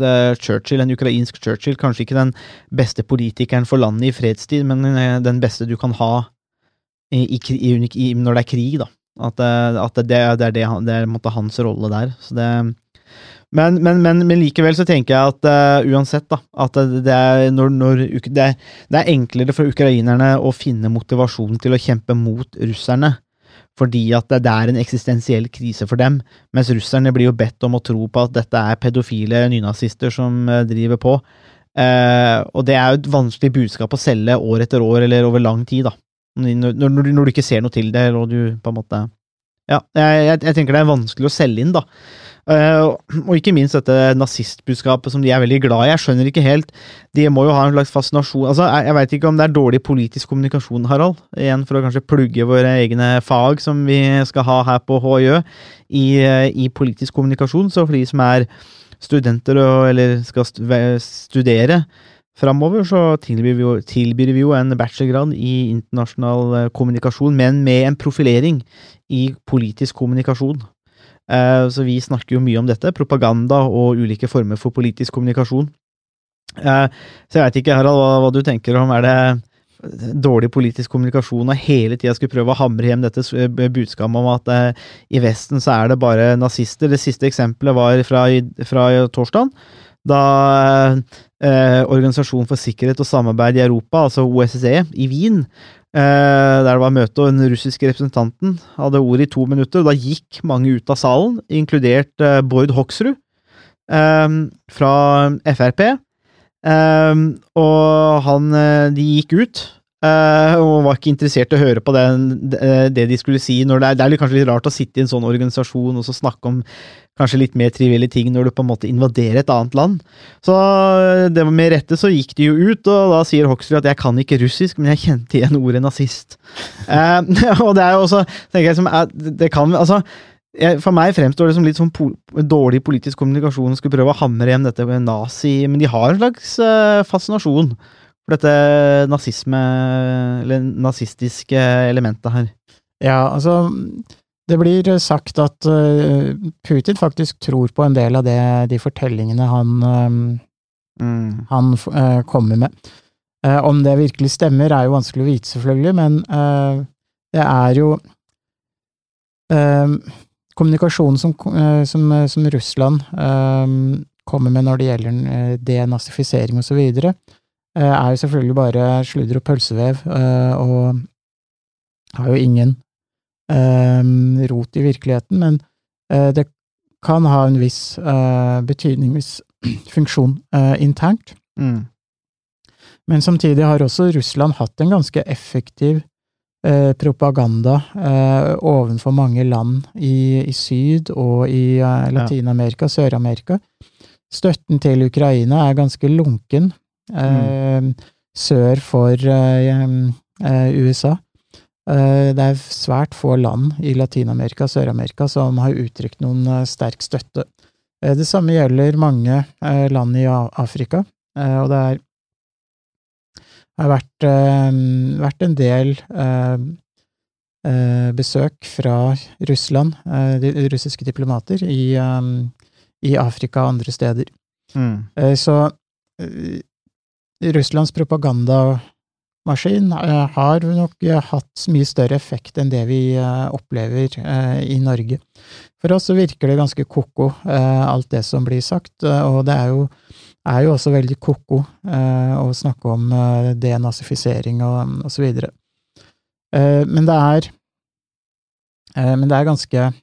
Churchill, en ukrainsk Churchill. Kanskje ikke den beste politikeren for landet i fredstid, men den beste du kan ha i, i, i, når det er krig, da. At, at det, det er, det, det er måte hans rolle der. Så det, men, men, men, men likevel så tenker jeg at uh, uansett, da, at det, er når, når, det, det er enklere for ukrainerne å finne motivasjon til å kjempe mot russerne. Fordi at det, er en eksistensiell krise for dem, mens russerne blir jo bedt om å tro på at dette er pedofile nynazister som eh, driver på. Uh, og det er jo et vanskelig budskap å selge år etter år eller over lang tid, da. Når, når, når, du, ikke ser noe til det, og du på en måte Ja, jeg, jeg, jeg tenker det er vanskelig å selge inn, da. Eh, og ikke minst dette nazistbudskapet som de er veldig glad i. Jeg skjønner ikke helt De må jo ha en slags fascinasjon Altså, Jeg, jeg veit ikke om det er dårlig politisk kommunikasjon, Harald. Igjen for å kanskje plugge våre egne fag som vi skal ha her på HJØ, i, eh, i politisk kommunikasjon. Så for de som er studenter og, eller skal studere framover, så tilbyr vi, jo, tilbyr vi jo en bachelorgrad i internasjonal eh, kommunikasjon, men med en profilering i politisk kommunikasjon. Eh, Så vi snakker jo mye om dette, propaganda og ulike former for politisk kommunikasjon. Eh, Så jeg veit ikke, Harald, hva, hva du tenker om. Er det dårlig politisk kommunikasjon og hele tida skulle prøve å hamre hjem dette budskapet om at eh, i Vesten så er det bare nazister? Det siste eksempelet var fra, fra torsdag, da eh, Organisasjonen for sikkerhet og samarbeid i Europa, altså OSSE, i Wien, eh, der det var møte, og den russiske representanten hadde ordet i to minutter, og da gikk mange ut av salen, inkludert eh, Bård Hoksrud eh, fra Frp. Eh, og han eh, De gikk ut. Eh, og var ikke interessert i å høre på den, det, det de skulle si. Det, er, det er kanskje litt rart å sitte i en sånn organisasjon og så snakke om kanskje litt mer trivielle ting når du på en måte invaderer et annet land. Så eh, det var med rette så gikk de jo ut, og da sier Hoksrud at jeg kan ikke russisk, men jeg kjente igjen ordet nazist. uh, og det er jo også tenker jeg som er, det kan, altså, For meg fremstår det som litt sånn po dårlig politisk kommunikasjon å skulle prøve å hamre hjem dette med nazi, men de har en slags uh, fascinasjon for dette nazisme, eller nazistiske elementet her. Ja, altså Det blir sagt at eh, Putin faktisk tror på en del av det, de fortellingene han, mm. han eh, kommer med. Eh, om det virkelig stemmer, er jo vanskelig å vite, selvfølgelig, men eh, det er jo eh, Kommunikasjonen som, eh, som, som Russland eh, kommer med når det gjelder denazifisering osv., er jo selvfølgelig bare sludder og pølsevev, eh, og har jo ingen eh, rot i virkeligheten, men eh, det kan ha en viss eh, betydning, viss funksjon eh, internt. Mm. Men samtidig har også Russland hatt en ganske effektiv eh, propaganda eh, overfor mange land i, i Syd- og i eh, Latin-Amerika, Sør-Amerika. Støtten til Ukraina er ganske lunken eh, sør for eh, eh, USA. Det er svært få land i Latin-Amerika og Sør-Amerika som har uttrykt noen sterk støtte. Det samme gjelder mange land i Afrika, og det er har vært, vært en del besøk fra Russland, de russiske diplomater, i, i Afrika og andre steder. Mm. Eh, Så Russlands propagandamaskin eh, har nok eh, hatt mye større effekt enn det vi eh, opplever i Norge. For oss så virker det ganske ko-ko, alt det som blir sagt, og det er jo, er jo også veldig ko-ko å snakke om denazifisering og, og så videre. Men det er Men det er ganske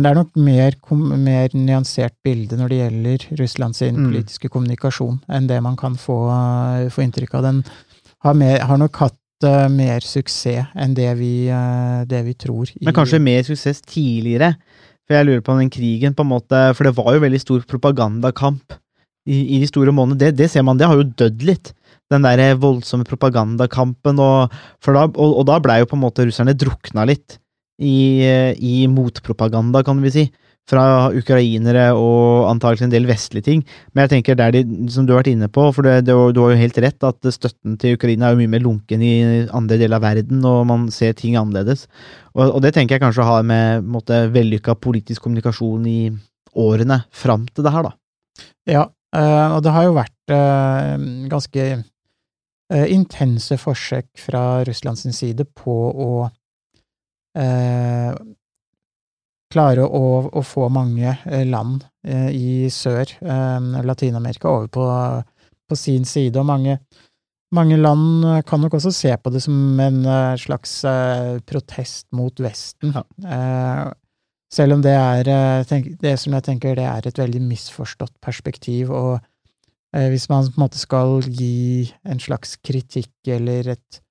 det er nok mer, mer nyansert bilde når det gjelder Russland sin Mm. politiske kommunikasjon, enn det man kan få, eh, få inntrykk av. Den har, mer, har nok hatt uh, mer suksess enn det vi, uh, det vi tror. Men kanskje mer suksess tidligere. For jeg lurer på den krigen, på en måte For det var jo veldig stor propagandakamp i, i de store månedene. Det, det ser man, det har jo dødd litt. Den der voldsomme propagandakampen, og, for da, og, og da blei jo på en måte russerne drukna litt i, i motpropaganda, kan vi si. Fra ukrainere og antakelig en del vestlige ting. Men jeg tenker der de, som du har vært inne på, for det, det, du har jo helt rett at støtten til Ukraina er jo mye mer lunken i andre deler av verden, og man ser ting annerledes. Og, og det tenker jeg kanskje har med måte, vellykka politisk kommunikasjon i årene fram til det her, da. Ja, eh, og det har jo vært eh, ganske eh, intense forsøk fra Russlands side på å eh, klare å, å få mange eh, land eh, i sør, eh, Latin-Amerika, over på, på sin side, og mange, mange land eh, kan nok også se på det som en eh, slags protest mot Vesten. Ja. Selv om det er tenk, det som jeg tenker det er et veldig misforstått perspektiv, og hvis man på en måte skal gi en slags kritikk eller et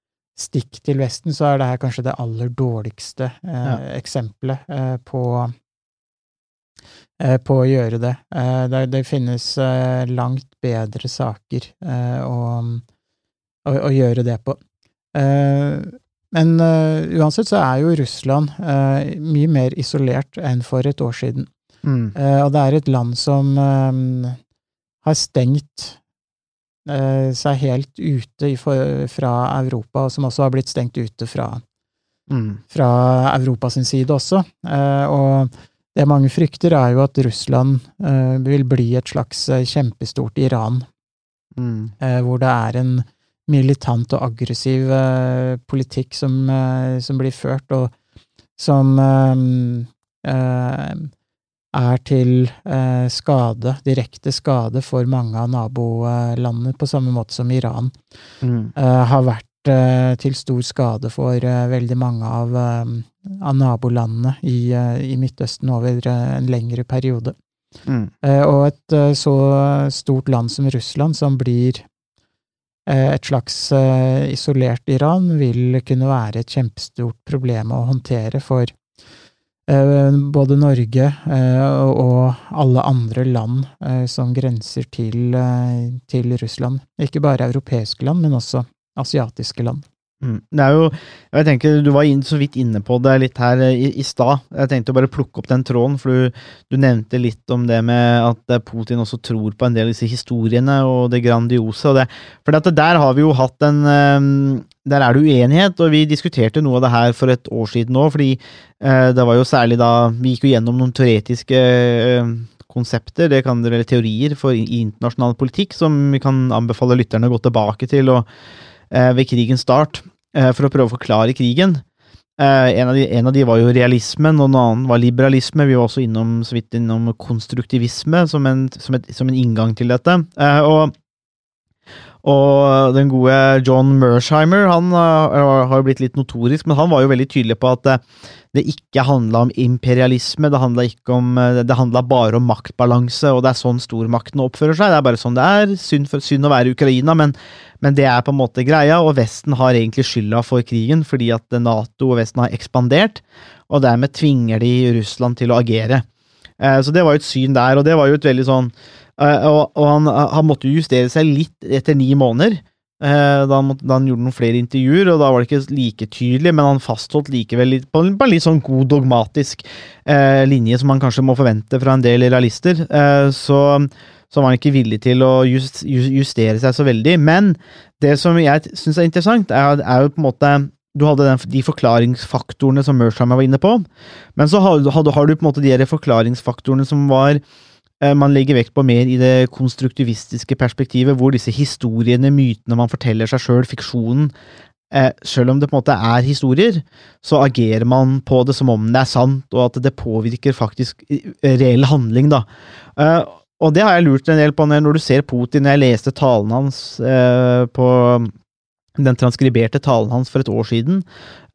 stikk til Vesten, så er det her kanskje det aller dårligste eh, Ja. eksempelet eh, på eh, på å gjøre det. Eh, det, det finnes eh, langt bedre saker eh, å, å, å gjøre det på. Eh, men uansett så er jo Russland mye mer isolert enn for et år siden. Mm. Og det er et land som har stengt seg helt ute fra Europa, og som også har blitt stengt ute fra, Mm. fra Europa sin side også. Eh, og det mange frykter, er jo at Russland eh, vil bli et slags eh, kjempestort Iran, Mm. eh, hvor det er en militant og aggressiv eh, politikk som, eh, som blir ført, og som eh, eh, er til eh, skade, direkte skade for mange av nabolandene, på samme måte som Iran Mm. eh, har vært eh, til stor skade for eh, veldig mange av, eh, av nabolandene i, eh, i Midtøsten over en lengre periode. Mm. Eh, og et så stort land som Russland, som blir eh, et slags isolert Iran, vil kunne være et kjempestort problem å håndtere for både Norge eh, og alle andre land eh, som grenser til, eh, til Russland. Ikke bare europeiske land, men også asiatiske land. Mm. Det er jo Jeg tenker Du var så vidt inne på det litt her eh, i, i stad. Jeg tenkte å bare plukke opp den tråden, for du, du nevnte litt om det med at eh, Putin også tror på en del av disse historiene og det grandiose. Og det, for der har vi jo hatt en eh, Der er det uenighet, og vi diskuterte noe av det her for et år siden nå, fordi eh, det var jo særlig da Vi gikk jo gjennom noen teoretiske eh, konsepter, det kan, eller teorier for internasjonal politikk, som vi kan anbefale lytterne å gå tilbake til. og eh, ved krigens start eh, for å prøve å forklare krigen. Eh, en, av de, en av de var jo realismen, og en annen var liberalisme. Vi var også innom, så vidt innom konstruktivisme som en, som et, som en inngang til dette. Eh, og, og den gode John Mersheimer han eh, har jo blitt litt notorisk, men han var jo veldig tydelig på at eh, det ikke handla om imperialisme, det handla eh, bare om maktbalanse, og det er sånn stormaktene oppfører seg. Det er bare sånn det er. Synd, for, synd å være Ukraina, men, men det er på en måte greia, og Vesten har egentlig skylda for krigen fordi at Nato og Vesten har ekspandert, og dermed tvinger de Russland til å agere. Eh, Så det var jo et syn der, og det var jo et veldig sånn eh, Og, og han, han måtte justere seg litt etter ni måneder. eh, da, han, da han gjorde noen flere intervjuer, og da var det ikke like tydelig, men han fastholdt likevel litt, på, en- litt sånn god dogmatisk eh, linje som man kanskje må forvente fra en del realister. Eh, så, så var han ikke villig til å just, ju- justere seg så veldig. Men det som jeg syns er interessant, er, er jo på en måte du hadde den, de forklaringsfaktorene som Mersheimer var inne på, men så har, har, har du på en måte de forklaringsfaktorene som var eh, man legger vekt på mer i det konstruktivistiske perspektivet, hvor disse historiene, mytene man forteller seg sjøl, fiksjonen eh, Selv om det på en måte er historier, så agerer man på det som om det er sant, og at det påvirker faktisk eh, reell handling, da. Eh, og det har jeg lurt en del på når du ser Putin. Jeg leste talen hans eh, på den transkriberte talen hans for et år siden,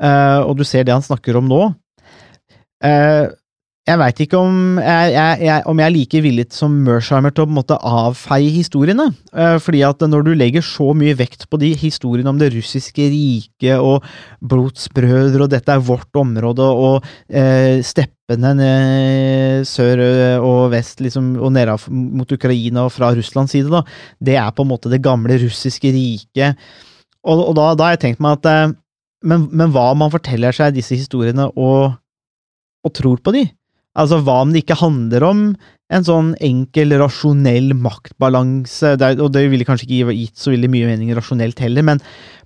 eh, og du ser det han snakker om nå. Eh, jeg veit ikke om jeg, jeg, jeg, om jeg er like villig som Mersheimer til å på en måte avfeie historiene. Eh, fordi at når du legger så mye vekt på de historiene om det russiske riket og blodsbrødre, og dette er vårt område, og eh, steppene ned sør og vest, liksom, og ned mot Ukraina og fra Russlands side, da, det er på en måte det gamle russiske riket. Og, og da, da har jeg tenkt meg at eh, men, men hva om man forteller seg disse historiene og, og tror på de? Altså, hva om det ikke handler om en sånn enkel, rasjonell maktbalanse? Og det ville kanskje ikke gitt så veldig mye mening rasjonelt heller, men,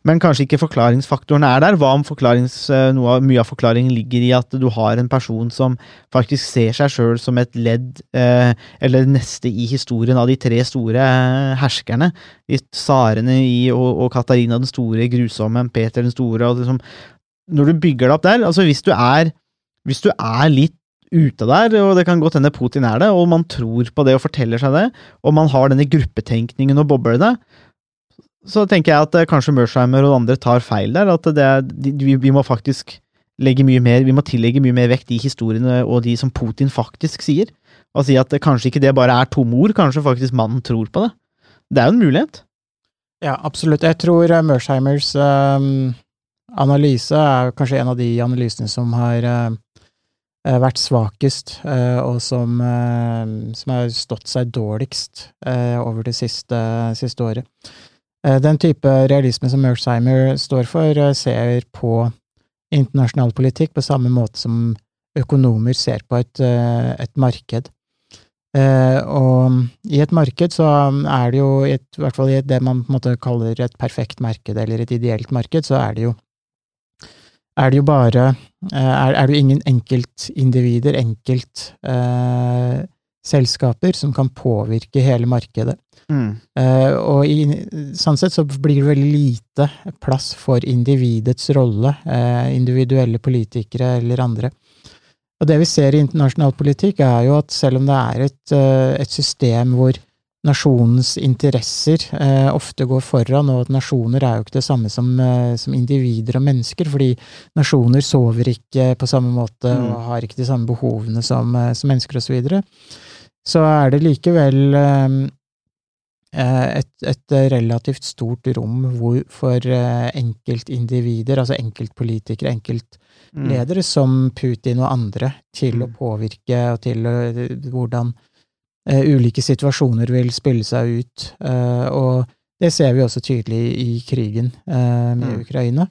men kanskje ikke forklaringsfaktoren er der. Hva om eh, noe mye av forklaringen ligger i at du har en person som faktisk ser seg sjøl som et ledd, eh, eller neste i historien av de tre store eh, herskerne? De tsarene i, og, og Katarina den store, grusomme, Peter den store og liksom, Når du bygger det opp der, altså hvis du er, hvis du er litt ute der, og det kan godt hende Putin er det, og man tror på det og forteller seg det, og man har denne gruppetenkningen og boblene, så tenker jeg at eh, kanskje Mersheimer og andre tar feil der. At det er, vi, vi må faktisk legge mye mer, vi må tillegge mye mer vekt de historiene og de som Putin faktisk sier. Og si at kanskje ikke det bare er tomme ord, kanskje faktisk mannen tror på det. Det er jo en mulighet. Ja, absolutt. Jeg tror eh, Mersheimers um, analyse er kanskje en av de analysene som har eh, vært svakest, eh, og som, eh, som har stått seg dårligst eh, over det siste, siste året. Eh, Den type realisme som Mersheimer står for, eh, ser på internasjonal politikk på samme måte som økonomer ser på et, eh, et marked. Eh, og i et marked så er det jo, i et, i hvert fall i det man på en måte kaller et perfekt marked, eller et ideelt marked, så er det jo er det jo bare eh, er, er det jo ingen enkeltindivider, enkelt eh, selskaper, som kan påvirke hele markedet. Eh, og i, sånn sett så blir det veldig lite plass for individets rolle, eh, individuelle politikere eller andre. Og det vi ser i internasjonal politikk, er jo at selv om det er et, eh, et system hvor nasjonens interesser eh, ofte går foran, og at nasjoner er jo ikke det samme som, eh, som individer og mennesker, fordi nasjoner sover ikke på samme måte Mm. og har ikke de samme behovene som, eh, som mennesker osv., så, videre, så er det likevel eh, eh, et, et relativt stort rom hvor, for eh, enkeltindivider, altså enkeltpolitikere, enkeltledere som Putin og andre, til å Mm. påvirke og til å, hvordan ulike situasjoner vil spille seg ut. Eh, og det ser vi også tydelig i krigen eh, med Mm. Ukraina.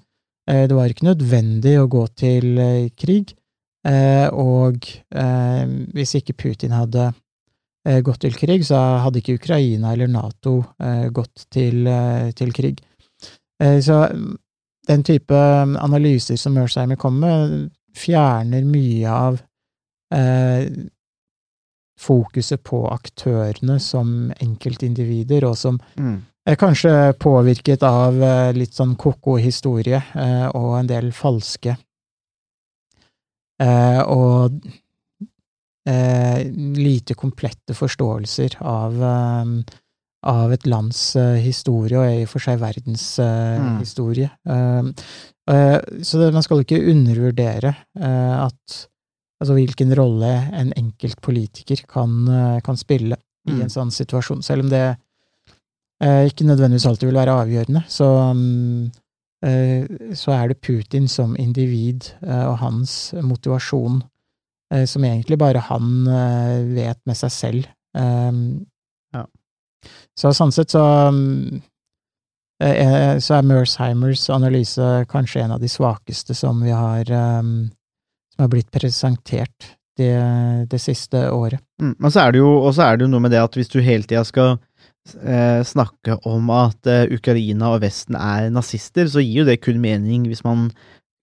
Eh, det var ikke nødvendig å gå til eh, krig, eh, og eh, hvis ikke Putin hadde eh, gått til krig, så hadde ikke Ukraina eller Nato eh, gått til, eh, til krig. Eh, så den type analyser som Mersheimer kommer med, fjerner mye av eh, fokuset på aktørene som enkeltindivider, og som Mm. er kanskje påvirket av eh, litt sånn ko-ko historie eh, og en del falske eh, og lite komplette forståelser av, av et lands historie, og i og for seg verdens Mm. historie. Så man skal ikke undervurdere at Altså hvilken rolle en enkelt politiker kan, eh, kan spille i Mm. en sånn situasjon, selv om det eh, ikke nødvendigvis alltid vil være avgjørende, så, mm, eh, så er det Putin som individ eh, og hans motivasjon eh, som egentlig bare han eh, vet med seg selv. Ja. Så sånn sett så mm, så er Mersheimers analyse kanskje en av de svakeste som vi har um, som har blitt presentert det, det siste året. Mm, og så er det jo, er det noe med det at hvis du hele tida skal eh, snakke om at eh, Ukraina og Vesten er nazister, så gir jo det kun mening hvis man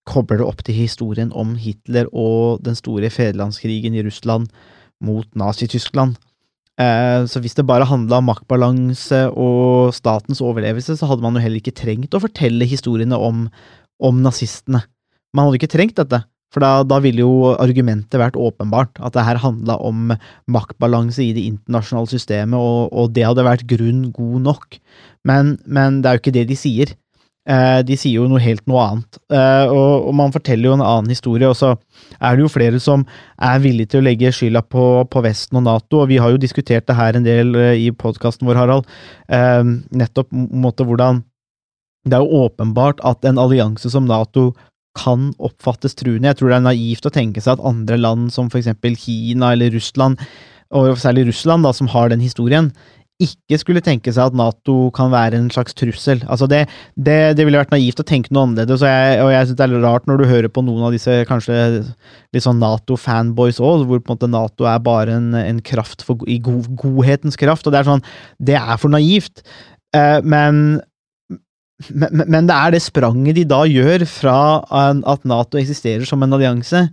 kobler det opp til historien om Hitler og den store fedrelandskrigen i Russland mot Nazi-Tyskland. Eh, så hvis det bare handla om maktbalanse og statens overlevelse, så hadde man jo heller ikke trengt å fortelle historiene om, om nazistene. Man hadde ikke trengt dette. For da, da, ville jo argumentet vært åpenbart, at det her handla om maktbalanse i det internasjonale systemet, og, og, det hadde vært grunn god nok. Men, men, det er jo ikke det de sier. Eh, de sier jo noe helt noe annet. Eh, og, og, man forteller jo en annen historie, og så er det jo flere som er villige til å legge skylda på, på Vesten og Nato, og vi har jo diskutert det her en del eh, i podkasten vår, Harald. Eh, nettopp måte hvordan det er jo åpenbart at en allianse som Nato kan oppfattes truende. Jeg tror det er naivt å tenke seg at andre land som eksempel Kina eller Russland, og særlig Russland, da, som har den historien, ikke skulle tenke seg at Nato kan være en slags trussel. Altså det, det, det ville vært naivt å tenke noe annerledes, og jeg, jeg synes det er rart når du hører på noen av disse kanskje litt sånn Nato-fanboys òg, hvor på en måte Nato er bare en, en kraft for, i god, godhetens kraft, og det er sånn Det er for naivt. Eh, men men, men, det er det spranget de da gjør fra at Nato eksisterer som en allianse,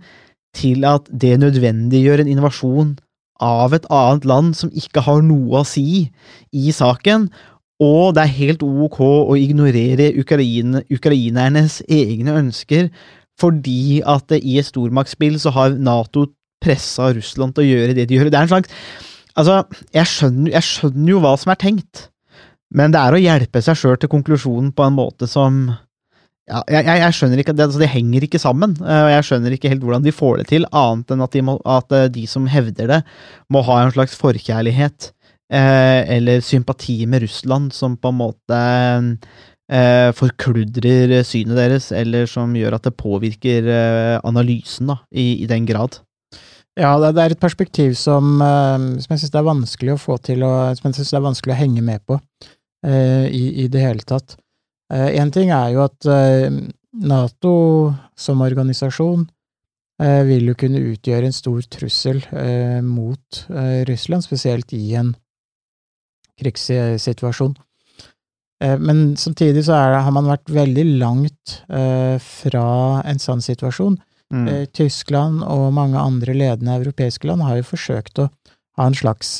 til at det nødvendiggjør en invasjon av et annet land som ikke har noe å si i saken, og det er helt ok å ignorere Ukraine, ukrainernes egne ønsker, fordi at i et stormaktsspill så har Nato pressa Russland til å gjøre det de gjør. Det er en slags Altså, jeg skjønner, jeg skjønner jo hva som er tenkt. Men det er å hjelpe seg sjøl til konklusjonen på en måte som ja, jeg, jeg, skjønner ikke, det, altså det henger ikke sammen, eh, og jeg skjønner ikke helt hvordan de får det til, annet enn at de, må, at eh, de som hevder det, må ha en slags forkjærlighet eh, eller sympati med Russland, som på en måte eh, forkludrer synet deres, eller som gjør at det påvirker eh, analysen da, i, i, den grad. Ja, det, er et perspektiv som, eh, som jeg syns det er vanskelig å få til, og som jeg syns det er vanskelig å henge med på. Eh, i, i det hele tatt. Én eh, ting er jo at eh, Nato som organisasjon vil jo kunne utgjøre en stor trussel mot Russland, spesielt i en krigssituasjon. Men samtidig så det, har man vært veldig langt fra en sånn situasjon. Mm. Tyskland og mange andre ledende europeiske land har jo forsøkt å ha en slags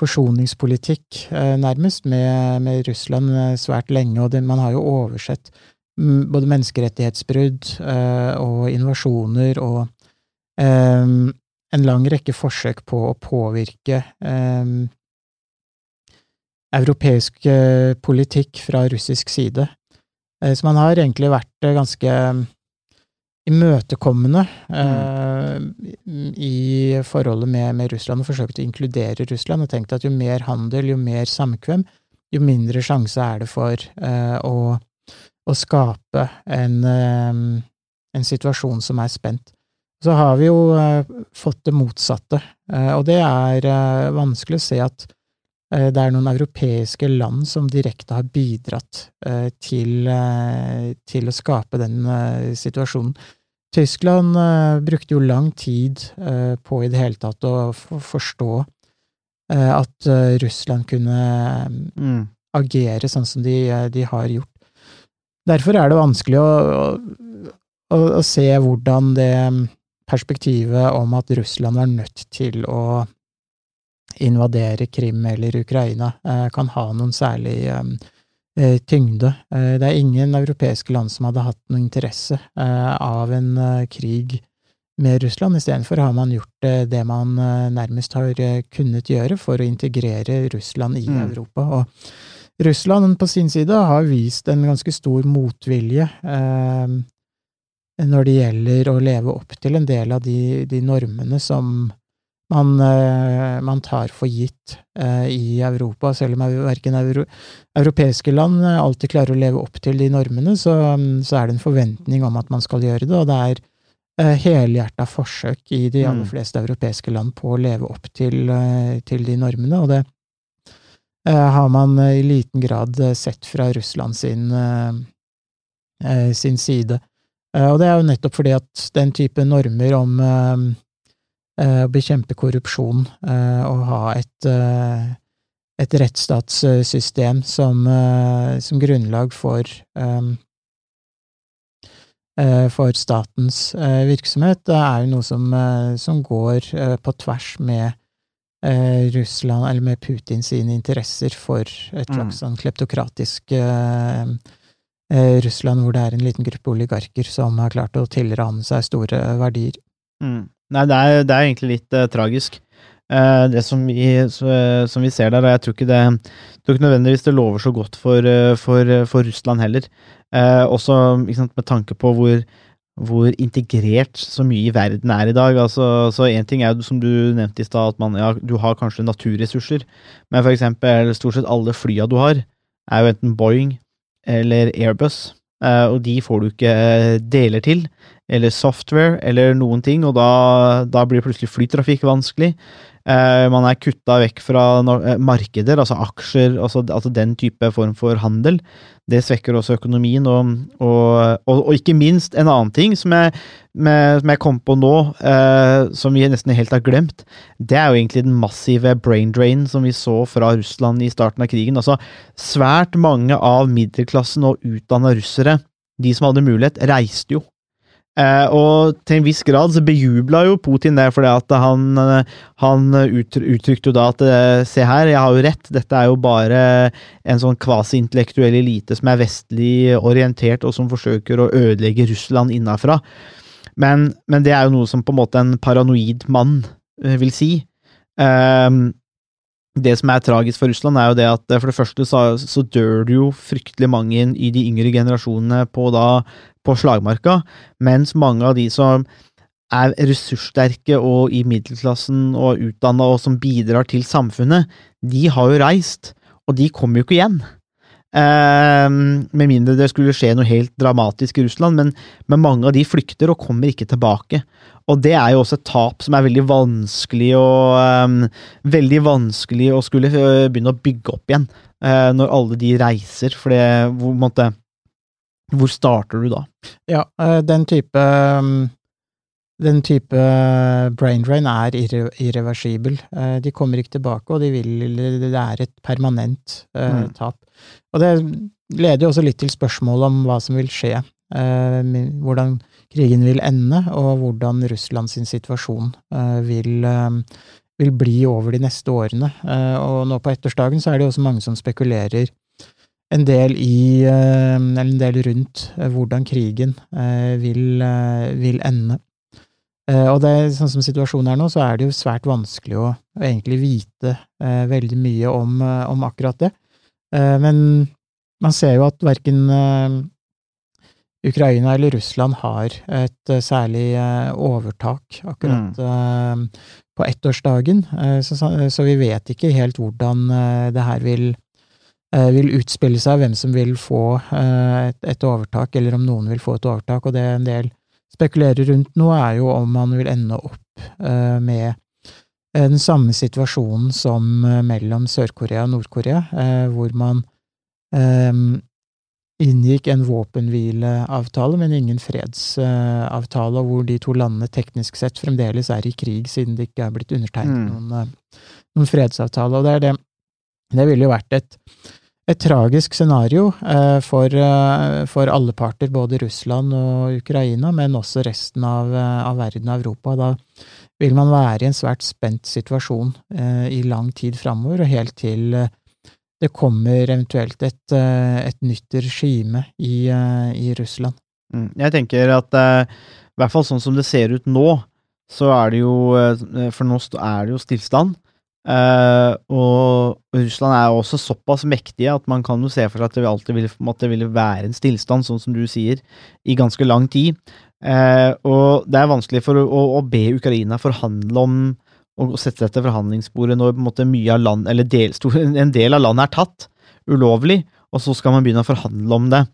forsoningspolitikk, eh, nærmest, med, med, Russland eh, svært lenge, og det, man har jo oversett mm, både menneskerettighetsbrudd eh, og invasjoner og en lang rekke forsøk på å påvirke europeisk politikk fra russisk side. Så man har egentlig vært ganske imøtekommende mm. uh, i forholdet med, med, Russland og forsøkte å inkludere Russland, og tenkte at jo mer handel, jo mer samkvem, jo mindre sjanse er det for uh, å, å, skape en, um, en, situasjon som er spent. Så har vi jo uh, fått det motsatte, og det er vanskelig å se at det er noen europeiske land som direkte har bidratt til, til å skape den situasjonen. Tyskland brukte jo lang tid på i det hele tatt å forstå at Russland kunne mm. agere sånn som de, de, har gjort. Derfor er det vanskelig å, å, å, se hvordan det perspektivet om at Russland var nødt til å invadere Krim eller Ukraina, kan ha noen særlig um, Eh, tyngde. Eh, det er ingen europeiske land som hadde hatt noe interesse eh, av en krig med Russland. Istedenfor har man gjort det man nærmest har kunnet gjøre for å integrere Russland i mm. Europa. Og Russland på sin side har vist en ganske stor motvilje når det gjelder å leve opp til en del av de, de normene som man, eh, man, tar for gitt eh, i Europa. Selv om verken euro, europeiske land eh, alltid klarer å leve opp til de normene, så, så, er det en forventning om at man skal gjøre det, og det er helhjerta forsøk i de aller mm. fleste europeiske land på å leve opp til, til de normene. og det har man i liten grad sett fra Russland sin, sin side. Og det er jo nettopp fordi at den type normer om bekjempe korrupsjon eh, og ha et, eh, et rettsstatssystem som, eh, som grunnlag for eh, eh, for statens eh, virksomhet, det er jo noe som, eh, som går eh, på tvers med eh, Russland, eller med Putin sine interesser for et Mm. slags sånn kleptokratisk eh, eh, Russland, hvor det er en liten gruppe oligarker som har klart å tilrane seg store verdier. Mm. Nei, det er, det er egentlig litt uh, tragisk. Uh, det som vi, så, som vi ser der, og jeg tror ikke det tror ikke nødvendigvis det lover så godt for, eh, for, for Russland heller. Eh, også sant, med tanke på hvor, hvor integrert så mye i verden er i dag. Altså, så én ting er jo, som du nevnte i stad, at man, ja, du har kanskje naturressurser, men for eksempel stort sett alle flya du har, er jo enten Boeing eller Airbus, eh, og de får du ikke eh, deler til eller software, eller noen ting, og da, da blir plutselig flytrafikk vanskelig. Eh, man er kutta vekk fra eh, markeder, altså aksjer, altså, altså den type form for handel. Det svekker også økonomien, og, og, og, og ikke minst en annen ting som jeg, med, som jeg kom på nå, eh, som vi nesten helt har glemt, det er jo egentlig den massive brain drain som vi så fra Russland i starten av krigen. Altså, svært mange av middelklassen og utdanna russere, de som hadde mulighet, reiste jo. Eh, og til en viss grad så bejubla jo Putin det, fordi at han, eh, han uttrykte jo da at eh, se her, jeg har jo rett, dette er jo bare en sånn kvasi-intellektuell elite som er vestlig orientert, og som forsøker å ødelegge Russland innafra. Men, men det er jo noe som på en måte en paranoid mann vil si. Ehm, det som er tragisk for Russland, er jo det at eh, for det første så, så dør det jo fryktelig mange i de yngre generasjonene på, da, på slagmarka, mens mange av de som er ressurssterke og i middelklassen og utdanna og som bidrar til samfunnet, de har jo reist, og de kommer jo ikke igjen. Eh, med mindre det skulle skje noe helt dramatisk i Russland, men, men mange av de flykter og kommer ikke tilbake. Og det er jo også et tap som er veldig vanskelig å eh, Veldig vanskelig å skulle eh, begynne å bygge opp igjen, eh, når alle de reiser, for det hvor, måtte, hvor starter du da? Ja, eh, den type um, den type eh, brain drain er irre, irreversibel. Eh, De kommer ikke tilbake, og de vil, det er et permanent Mm. tap. Og det leder jo også litt til spørsmålet om hva som vil skje. Uh, Hvordan krigen vil ende, og hvordan Russlands situasjon uh, vil, vil bli over de neste årene. Og nå på ettårsdagen så er det også mange som spekulerer en del i, en del rundt hvordan krigen vil, vil ende. Eh, Og det, sånn som situasjonen er nå, så er det jo svært vanskelig å, å egentlig vite eh, veldig mye om, eh, om akkurat det. Eh, men man ser jo at verken eh, Ukraina eller Russland har et eh, særlig overtak akkurat eh, på ettårsdagen, så, så vi vet ikke helt hvordan det her vil vil utspille seg, hvem som vil få et, et overtak, eller om noen vil få et overtak, og det er en del spekulerer rundt nå, er jo om man vil ende opp eh, med den samme situasjonen som eh, mellom Sør-Korea og Nord-Korea, eh, hvor man eh, inngikk en våpenhvileavtale, men ingen fredsavtale, og hvor de to landene teknisk sett fremdeles er i krig, siden det ikke er blitt undertegnet Mm. noen, eh, noen fredsavtale. Og det er det Det ville jo vært et, et tragisk scenario eh, for, eh, for alle parter, både Russland og Ukraina, men også resten av, eh, av verden og Europa. Da vil man være i en svært spent situasjon i lang tid framover, og helt til det kommer eventuelt et, et nytt regime i, i Russland. Mm. Jeg tenker at i hvert fall sånn som det ser ut nå, så er det jo For nå er det jo stillstand. Eh, og Russland er også såpass mektige at man kan jo se for seg at det alltid vil, en måte være en stillstand, sånn som du sier, i ganske lang tid. Uh, og det er vanskelig for å, å, be Ukraina forhandle om å sette seg til forhandlingsbordet når måte land, del, stor, en del av landet er tatt ulovlig, og så skal man begynne å forhandle om det.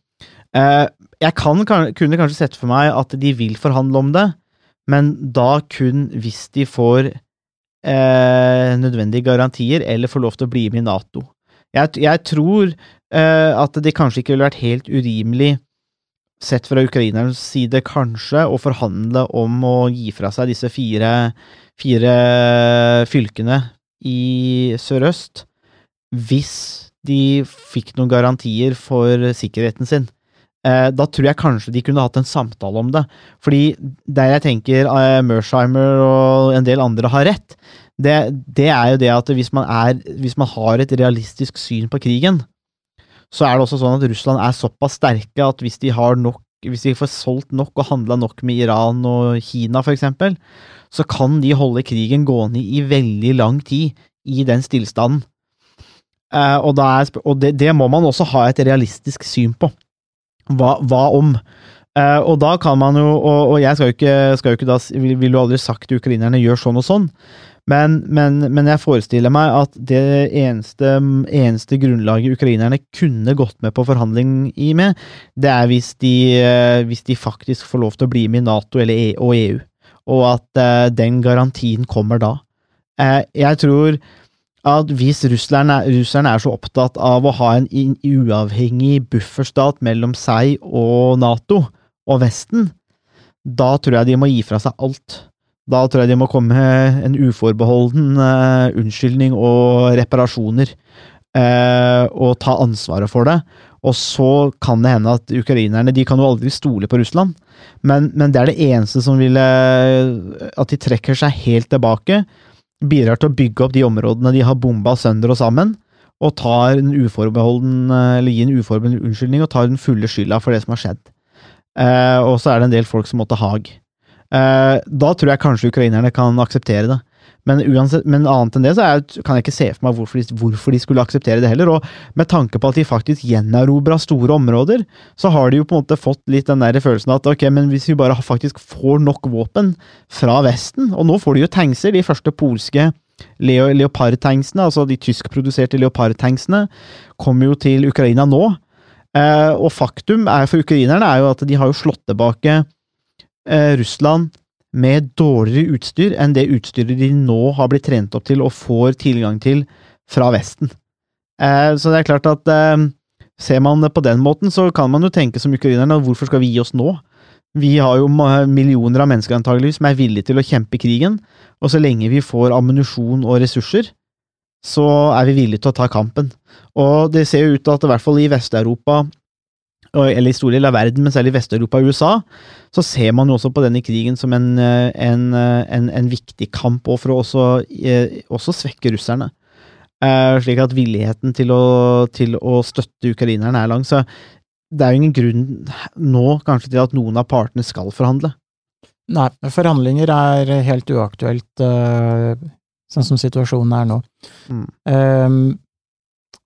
Uh, jeg kan, kan, kunne kanskje sett for meg at de vil forhandle om det, men da kun hvis de får eh, nødvendige garantier eller få lov til å bli med i Nato. Jeg, jeg tror eh, at det kanskje ikke ville vært helt urimelig, sett fra ukrainernes side kanskje, å forhandle om å gi fra seg disse fire, fire fylkene i sørøst, hvis de fikk noen garantier for sikkerheten sin. Eh, da tror jeg kanskje de kunne hatt en samtale om det. Fordi der jeg tenker eh, Mersheimer og en del andre har rett, det, det er jo det at hvis man, er, hvis man har et realistisk syn på krigen, så er det også sånn at Russland er såpass sterke at hvis de nok hvis de får solgt nok og handla nok med Iran og Kina, eksempel, så kan de holde krigen gående i veldig lang tid i den stillstanden. Eh, og, er, og det, det, må man også ha et realistisk syn på. Hva, hva om? Uh, og da kan man jo, og, og jeg skal jo ikke, skal jo ikke da, vil, vil jo aldri sagt til ukrainerne gjør sånn og sånn, men, men, men, jeg forestiller meg at det eneste, eneste, grunnlaget ukrainerne kunne gått med på forhandling i med, det er hvis de, uh, hvis de faktisk får lov til å bli med i Nato e og EU, og at uh, den garantien kommer da. Jeg tror at hvis russerne, russerne er så opptatt av å ha en uavhengig bufferstat mellom seg og Nato og Vesten, da tror jeg de må gi fra seg alt. Da tror jeg de må komme med en uforbeholden uh, unnskyldning og reparasjoner, uh, og ta ansvaret for det. Og så kan det hende at ukrainerne De kan jo aldri stole på Russland, men, men det er det eneste som ville At de trekker seg helt tilbake, bidrar til å bygge opp de områdene de har bomba sønder og sammen, og tar en uforbeholden, eh, eller gir en uforbeholden unnskyldning og tar den fulle skylda for det som har skjedd. Eh, og så er det en del folk som måtte hag. Eh, da tror jeg kanskje ukrainerne kan akseptere det. Men, uansett, men annet enn det så jeg, kan jeg ikke se for meg hvorfor de, hvorfor de, skulle akseptere det heller. Og med tanke på at de faktisk gjenerobra store områder, så har de jo på en måte fått litt den der følelsen at ok, men hvis vi bare faktisk får nok våpen fra Vesten Og nå får de jo tankser, de første polske Leo, Leopard-tanksene, altså de tyskproduserte leopardtanksene, kommer jo til Ukraina nå. Eh, og faktum er for ukrainerne er jo at de har jo slått tilbake eh, Russland med dårligere utstyr enn det utstyret de nå har blitt trent opp til og får tilgang til fra Vesten. Eh, så det er klart at eh, ser man det på den måten, så kan man jo tenke som ukrainerne, hvorfor skal vi gi oss nå? Vi har jo millioner av mennesker antageligvis som er villige til å kjempe krigen, og så lenge vi får ammunisjon og ressurser, så er vi villige til å ta kampen. Og det ser jo ut til at i hvert fall i Vest-Europa eller i store deler av verden, men særlig i Vest-Europa og USA, så ser man jo også på denne krigen som en, eh, en, eh, en, en viktig kamp, og for å også, eh, også svekke russerne. Slik at villigheten til å, til å støtte ukrainerne er lang. Så det er jo ingen grunn nå kanskje til at noen av partene skal forhandle. Nei, forhandlinger er helt uaktuelt, sånn som situasjonen er nå. Mm. Um,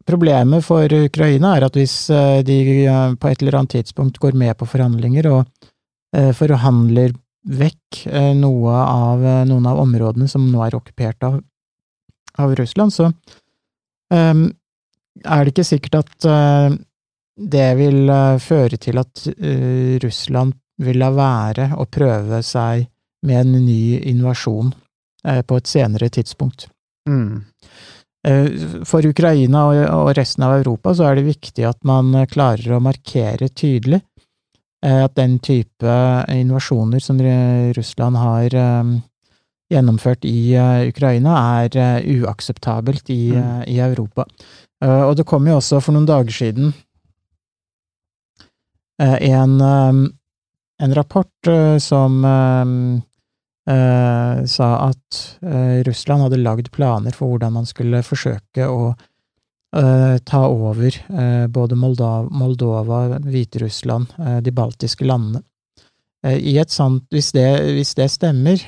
Problemet for Ukraina er at hvis eh, de eh, på et eller annet tidspunkt går med på forhandlinger og eh, forhandler vekk noe av, noen av områdene som nå er okkupert av, av Russland, så um, er det ikke sikkert at uh, det vil uh, føre til at uh, Russland vil la være å prøve seg med en ny invasjon på et senere tidspunkt. Mm. Eh, for Ukraina og resten av Europa så er det viktig at man eh, klarer å markere tydelig eh, at den type invasjoner som Russland har gjennomført i Ukraina, er uakseptabelt i, mm. i Europa. Og det kom jo også for noen dager siden en, en rapport som eh, sa at eh, Russland hadde lagd planer for hvordan man skulle forsøke å eh, ta over eh, både Moldova, Moldova Hviterussland, eh, de baltiske landene. I et sånt, hvis det, hvis det stemmer,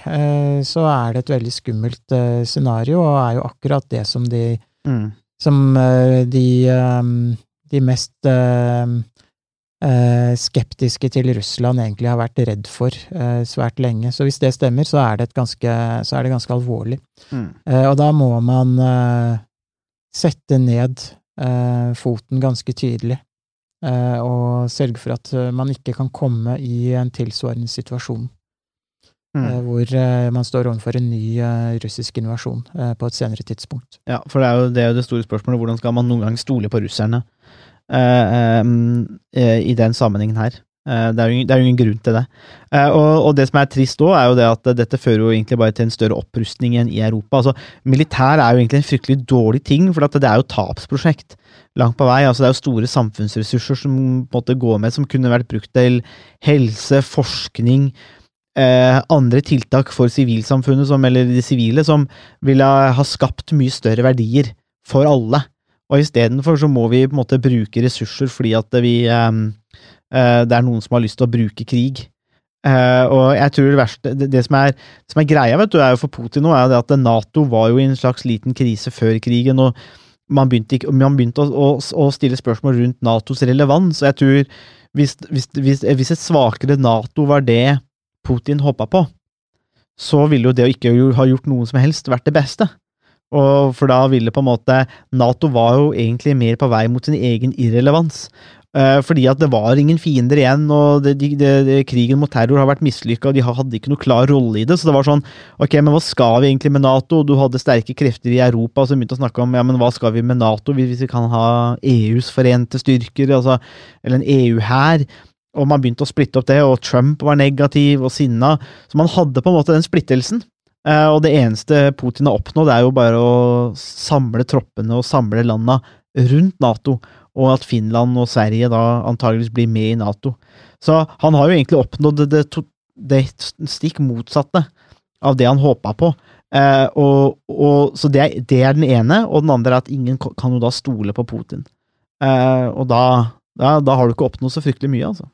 så er det et veldig skummelt scenario, og er jo akkurat det som de, mm. som de, de mest skeptiske til Russland egentlig har vært redd for eh, svært lenge. Så hvis det stemmer, så er det, ganske, så er det ganske, alvorlig. Mm. Eh, og da må man sette ned foten ganske tydelig. og sørge for at man ikke kan komme i en tilsvarende situasjon. Mm. eh, hvor eh, man står overfor en ny eh, russisk invasjon eh, på et senere tidspunkt. Ja, for det er, jo, det er jo det store spørsmålet. Hvordan skal man noen gang stole på russerne eh, eh, i den sammenhengen her? Eh, det, er jo, det er jo ingen grunn til det. Eh, og, og det som er trist òg, er jo det at dette fører jo egentlig bare til en større opprustning igjen i Europa. Altså, militær er jo egentlig en fryktelig dårlig ting, for det er jo tapsprosjekt langt på vei. Altså, det er jo store samfunnsressurser som måtte gå med, som kunne vært brukt til helse, forskning, eh, andre tiltak for sivilsamfunnet, som, eller de sivile, som ville ha skapt mye større verdier for alle. Og istedenfor så må vi på en måte bruke ressurser fordi at vi eh, eh, Det er noen som har lyst til å bruke krig. Eh, og jeg tror det verste Det, som, er, som er greia vet du, er jo for Putin nå, er at Nato var jo i en slags liten krise før krigen. og man begynte, ikke, man begynte å, å, å stille spørsmål rundt Natos relevans. og jeg tror hvis, hvis, hvis, hvis et svakere Nato var det Putin hoppa på, så ville jo det å ikke ha gjort noe som helst vært det beste. Og for da ville på en måte Nato var jo egentlig mer på vei mot sin egen irrelevans. Eh, fordi at det var ingen fiender igjen, og det, det, de, de, krigen mot terror har vært mislykka, de hadde ikke noe klar rolle i det. Så det var sånn, ok, men hva skal vi egentlig med Nato? Du hadde sterke krefter i Europa som begynte å snakke om ja, men hva skal vi med Nato hvis vi kan ha EUs forente styrker, altså, eller en EU-hær? Og man begynte å splitte opp det, og Trump var negativ og sinna. Så man hadde på en måte den splittelsen. Eh, og det eneste Putin har oppnådd, er jo bare å samle troppene og samle landa rundt Nato, og at Finland og Sverige da antageligvis blir med i Nato. Så han har jo egentlig oppnådd det, det, stikk motsatte av det han håpa på. Eh, og, og, så det, det er den ene, og den andre er at ingen kan jo da stole på Putin. Eh, og da, da, da har du ikke oppnådd så fryktelig mye, altså.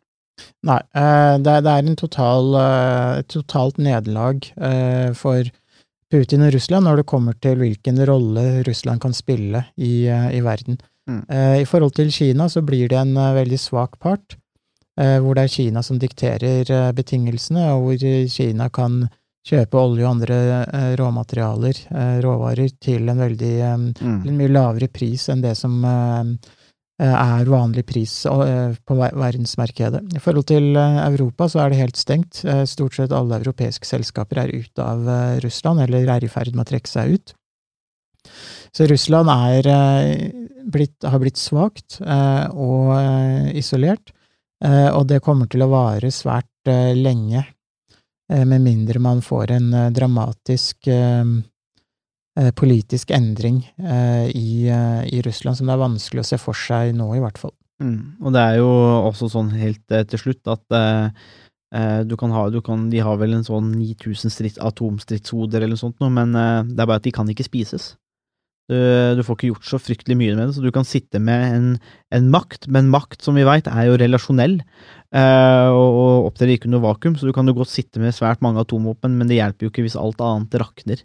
Nei, eh, det, er- en total, eh, et totalt nederlag eh, for Putin og Russland når det kommer til hvilken rolle Russland kan spille i, i verden. Mm. I forhold til Kina så blir det en veldig svak part, hvor det er Kina som dikterer betingelsene, og hvor Kina kan kjøpe olje og andre råmaterialer, råvarer, til en veldig mm. en mye lavere pris enn det som er vanlig pris eh, på ver- verdensmarkedet. I forhold til eh, Europa så er det helt stengt. Eh, Stort sett alle europeiske selskaper er ute av eh, Russland, eller er i ferd med å trekke seg ut. Så Russland er, eh, blitt, har blitt svakt eh, og eh, isolert, eh, og det kommer til å vare svært eh, lenge, eh, med mindre man får en eh, dramatisk eh, eh, politisk endring eh, i, eh, i Russland, som det er vanskelig å se for seg nå, i hvert fall. Mm. Og det er jo også sånn helt eh, til slutt at eh, eh, du kan ha, du kan, De har vel en sånn 9000 strids, atomstridshoder eller noe sånt, men eh, det er bare at de kan ikke spises. Du, du får ikke gjort så fryktelig mye med det, så du kan sitte med en, en makt, men makt, som vi veit, er jo relasjonell. eh, og, og opptrer ikke under vakuum, så du kan jo godt sitte med svært mange atomvåpen, men det hjelper jo ikke hvis alt annet rakner.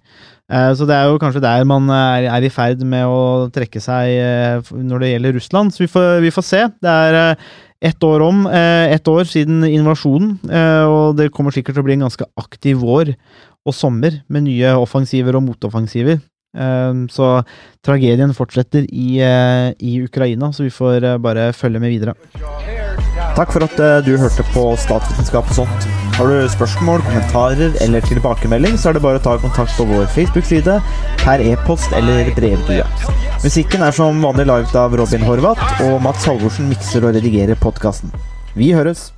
Eh, så det er jo kanskje der man er, er i ferd med å trekke seg eh, når det gjelder Russland. Så vi får, vi får se. Det er eh, ett år om, eh, ett år siden invasjonen, eh, og det kommer sikkert til å bli en ganske aktiv vår og sommer med nye offensiver og motoffensiver. Eh, Så tragedien fortsetter i, eh, i Ukraina, så vi får eh, bare følge med videre. Takk for at eh, du hørte på Statsvitenskap og sånt. Har du spørsmål, kommentarer eller tilbakemelding, så er det bare å ta kontakt på vår Facebook-side, per e-post eller brevdue. Musikken er som vanlig laget av Robin Horvath, og Mats Halvorsen mikser og redigerer podkasten. Vi høres!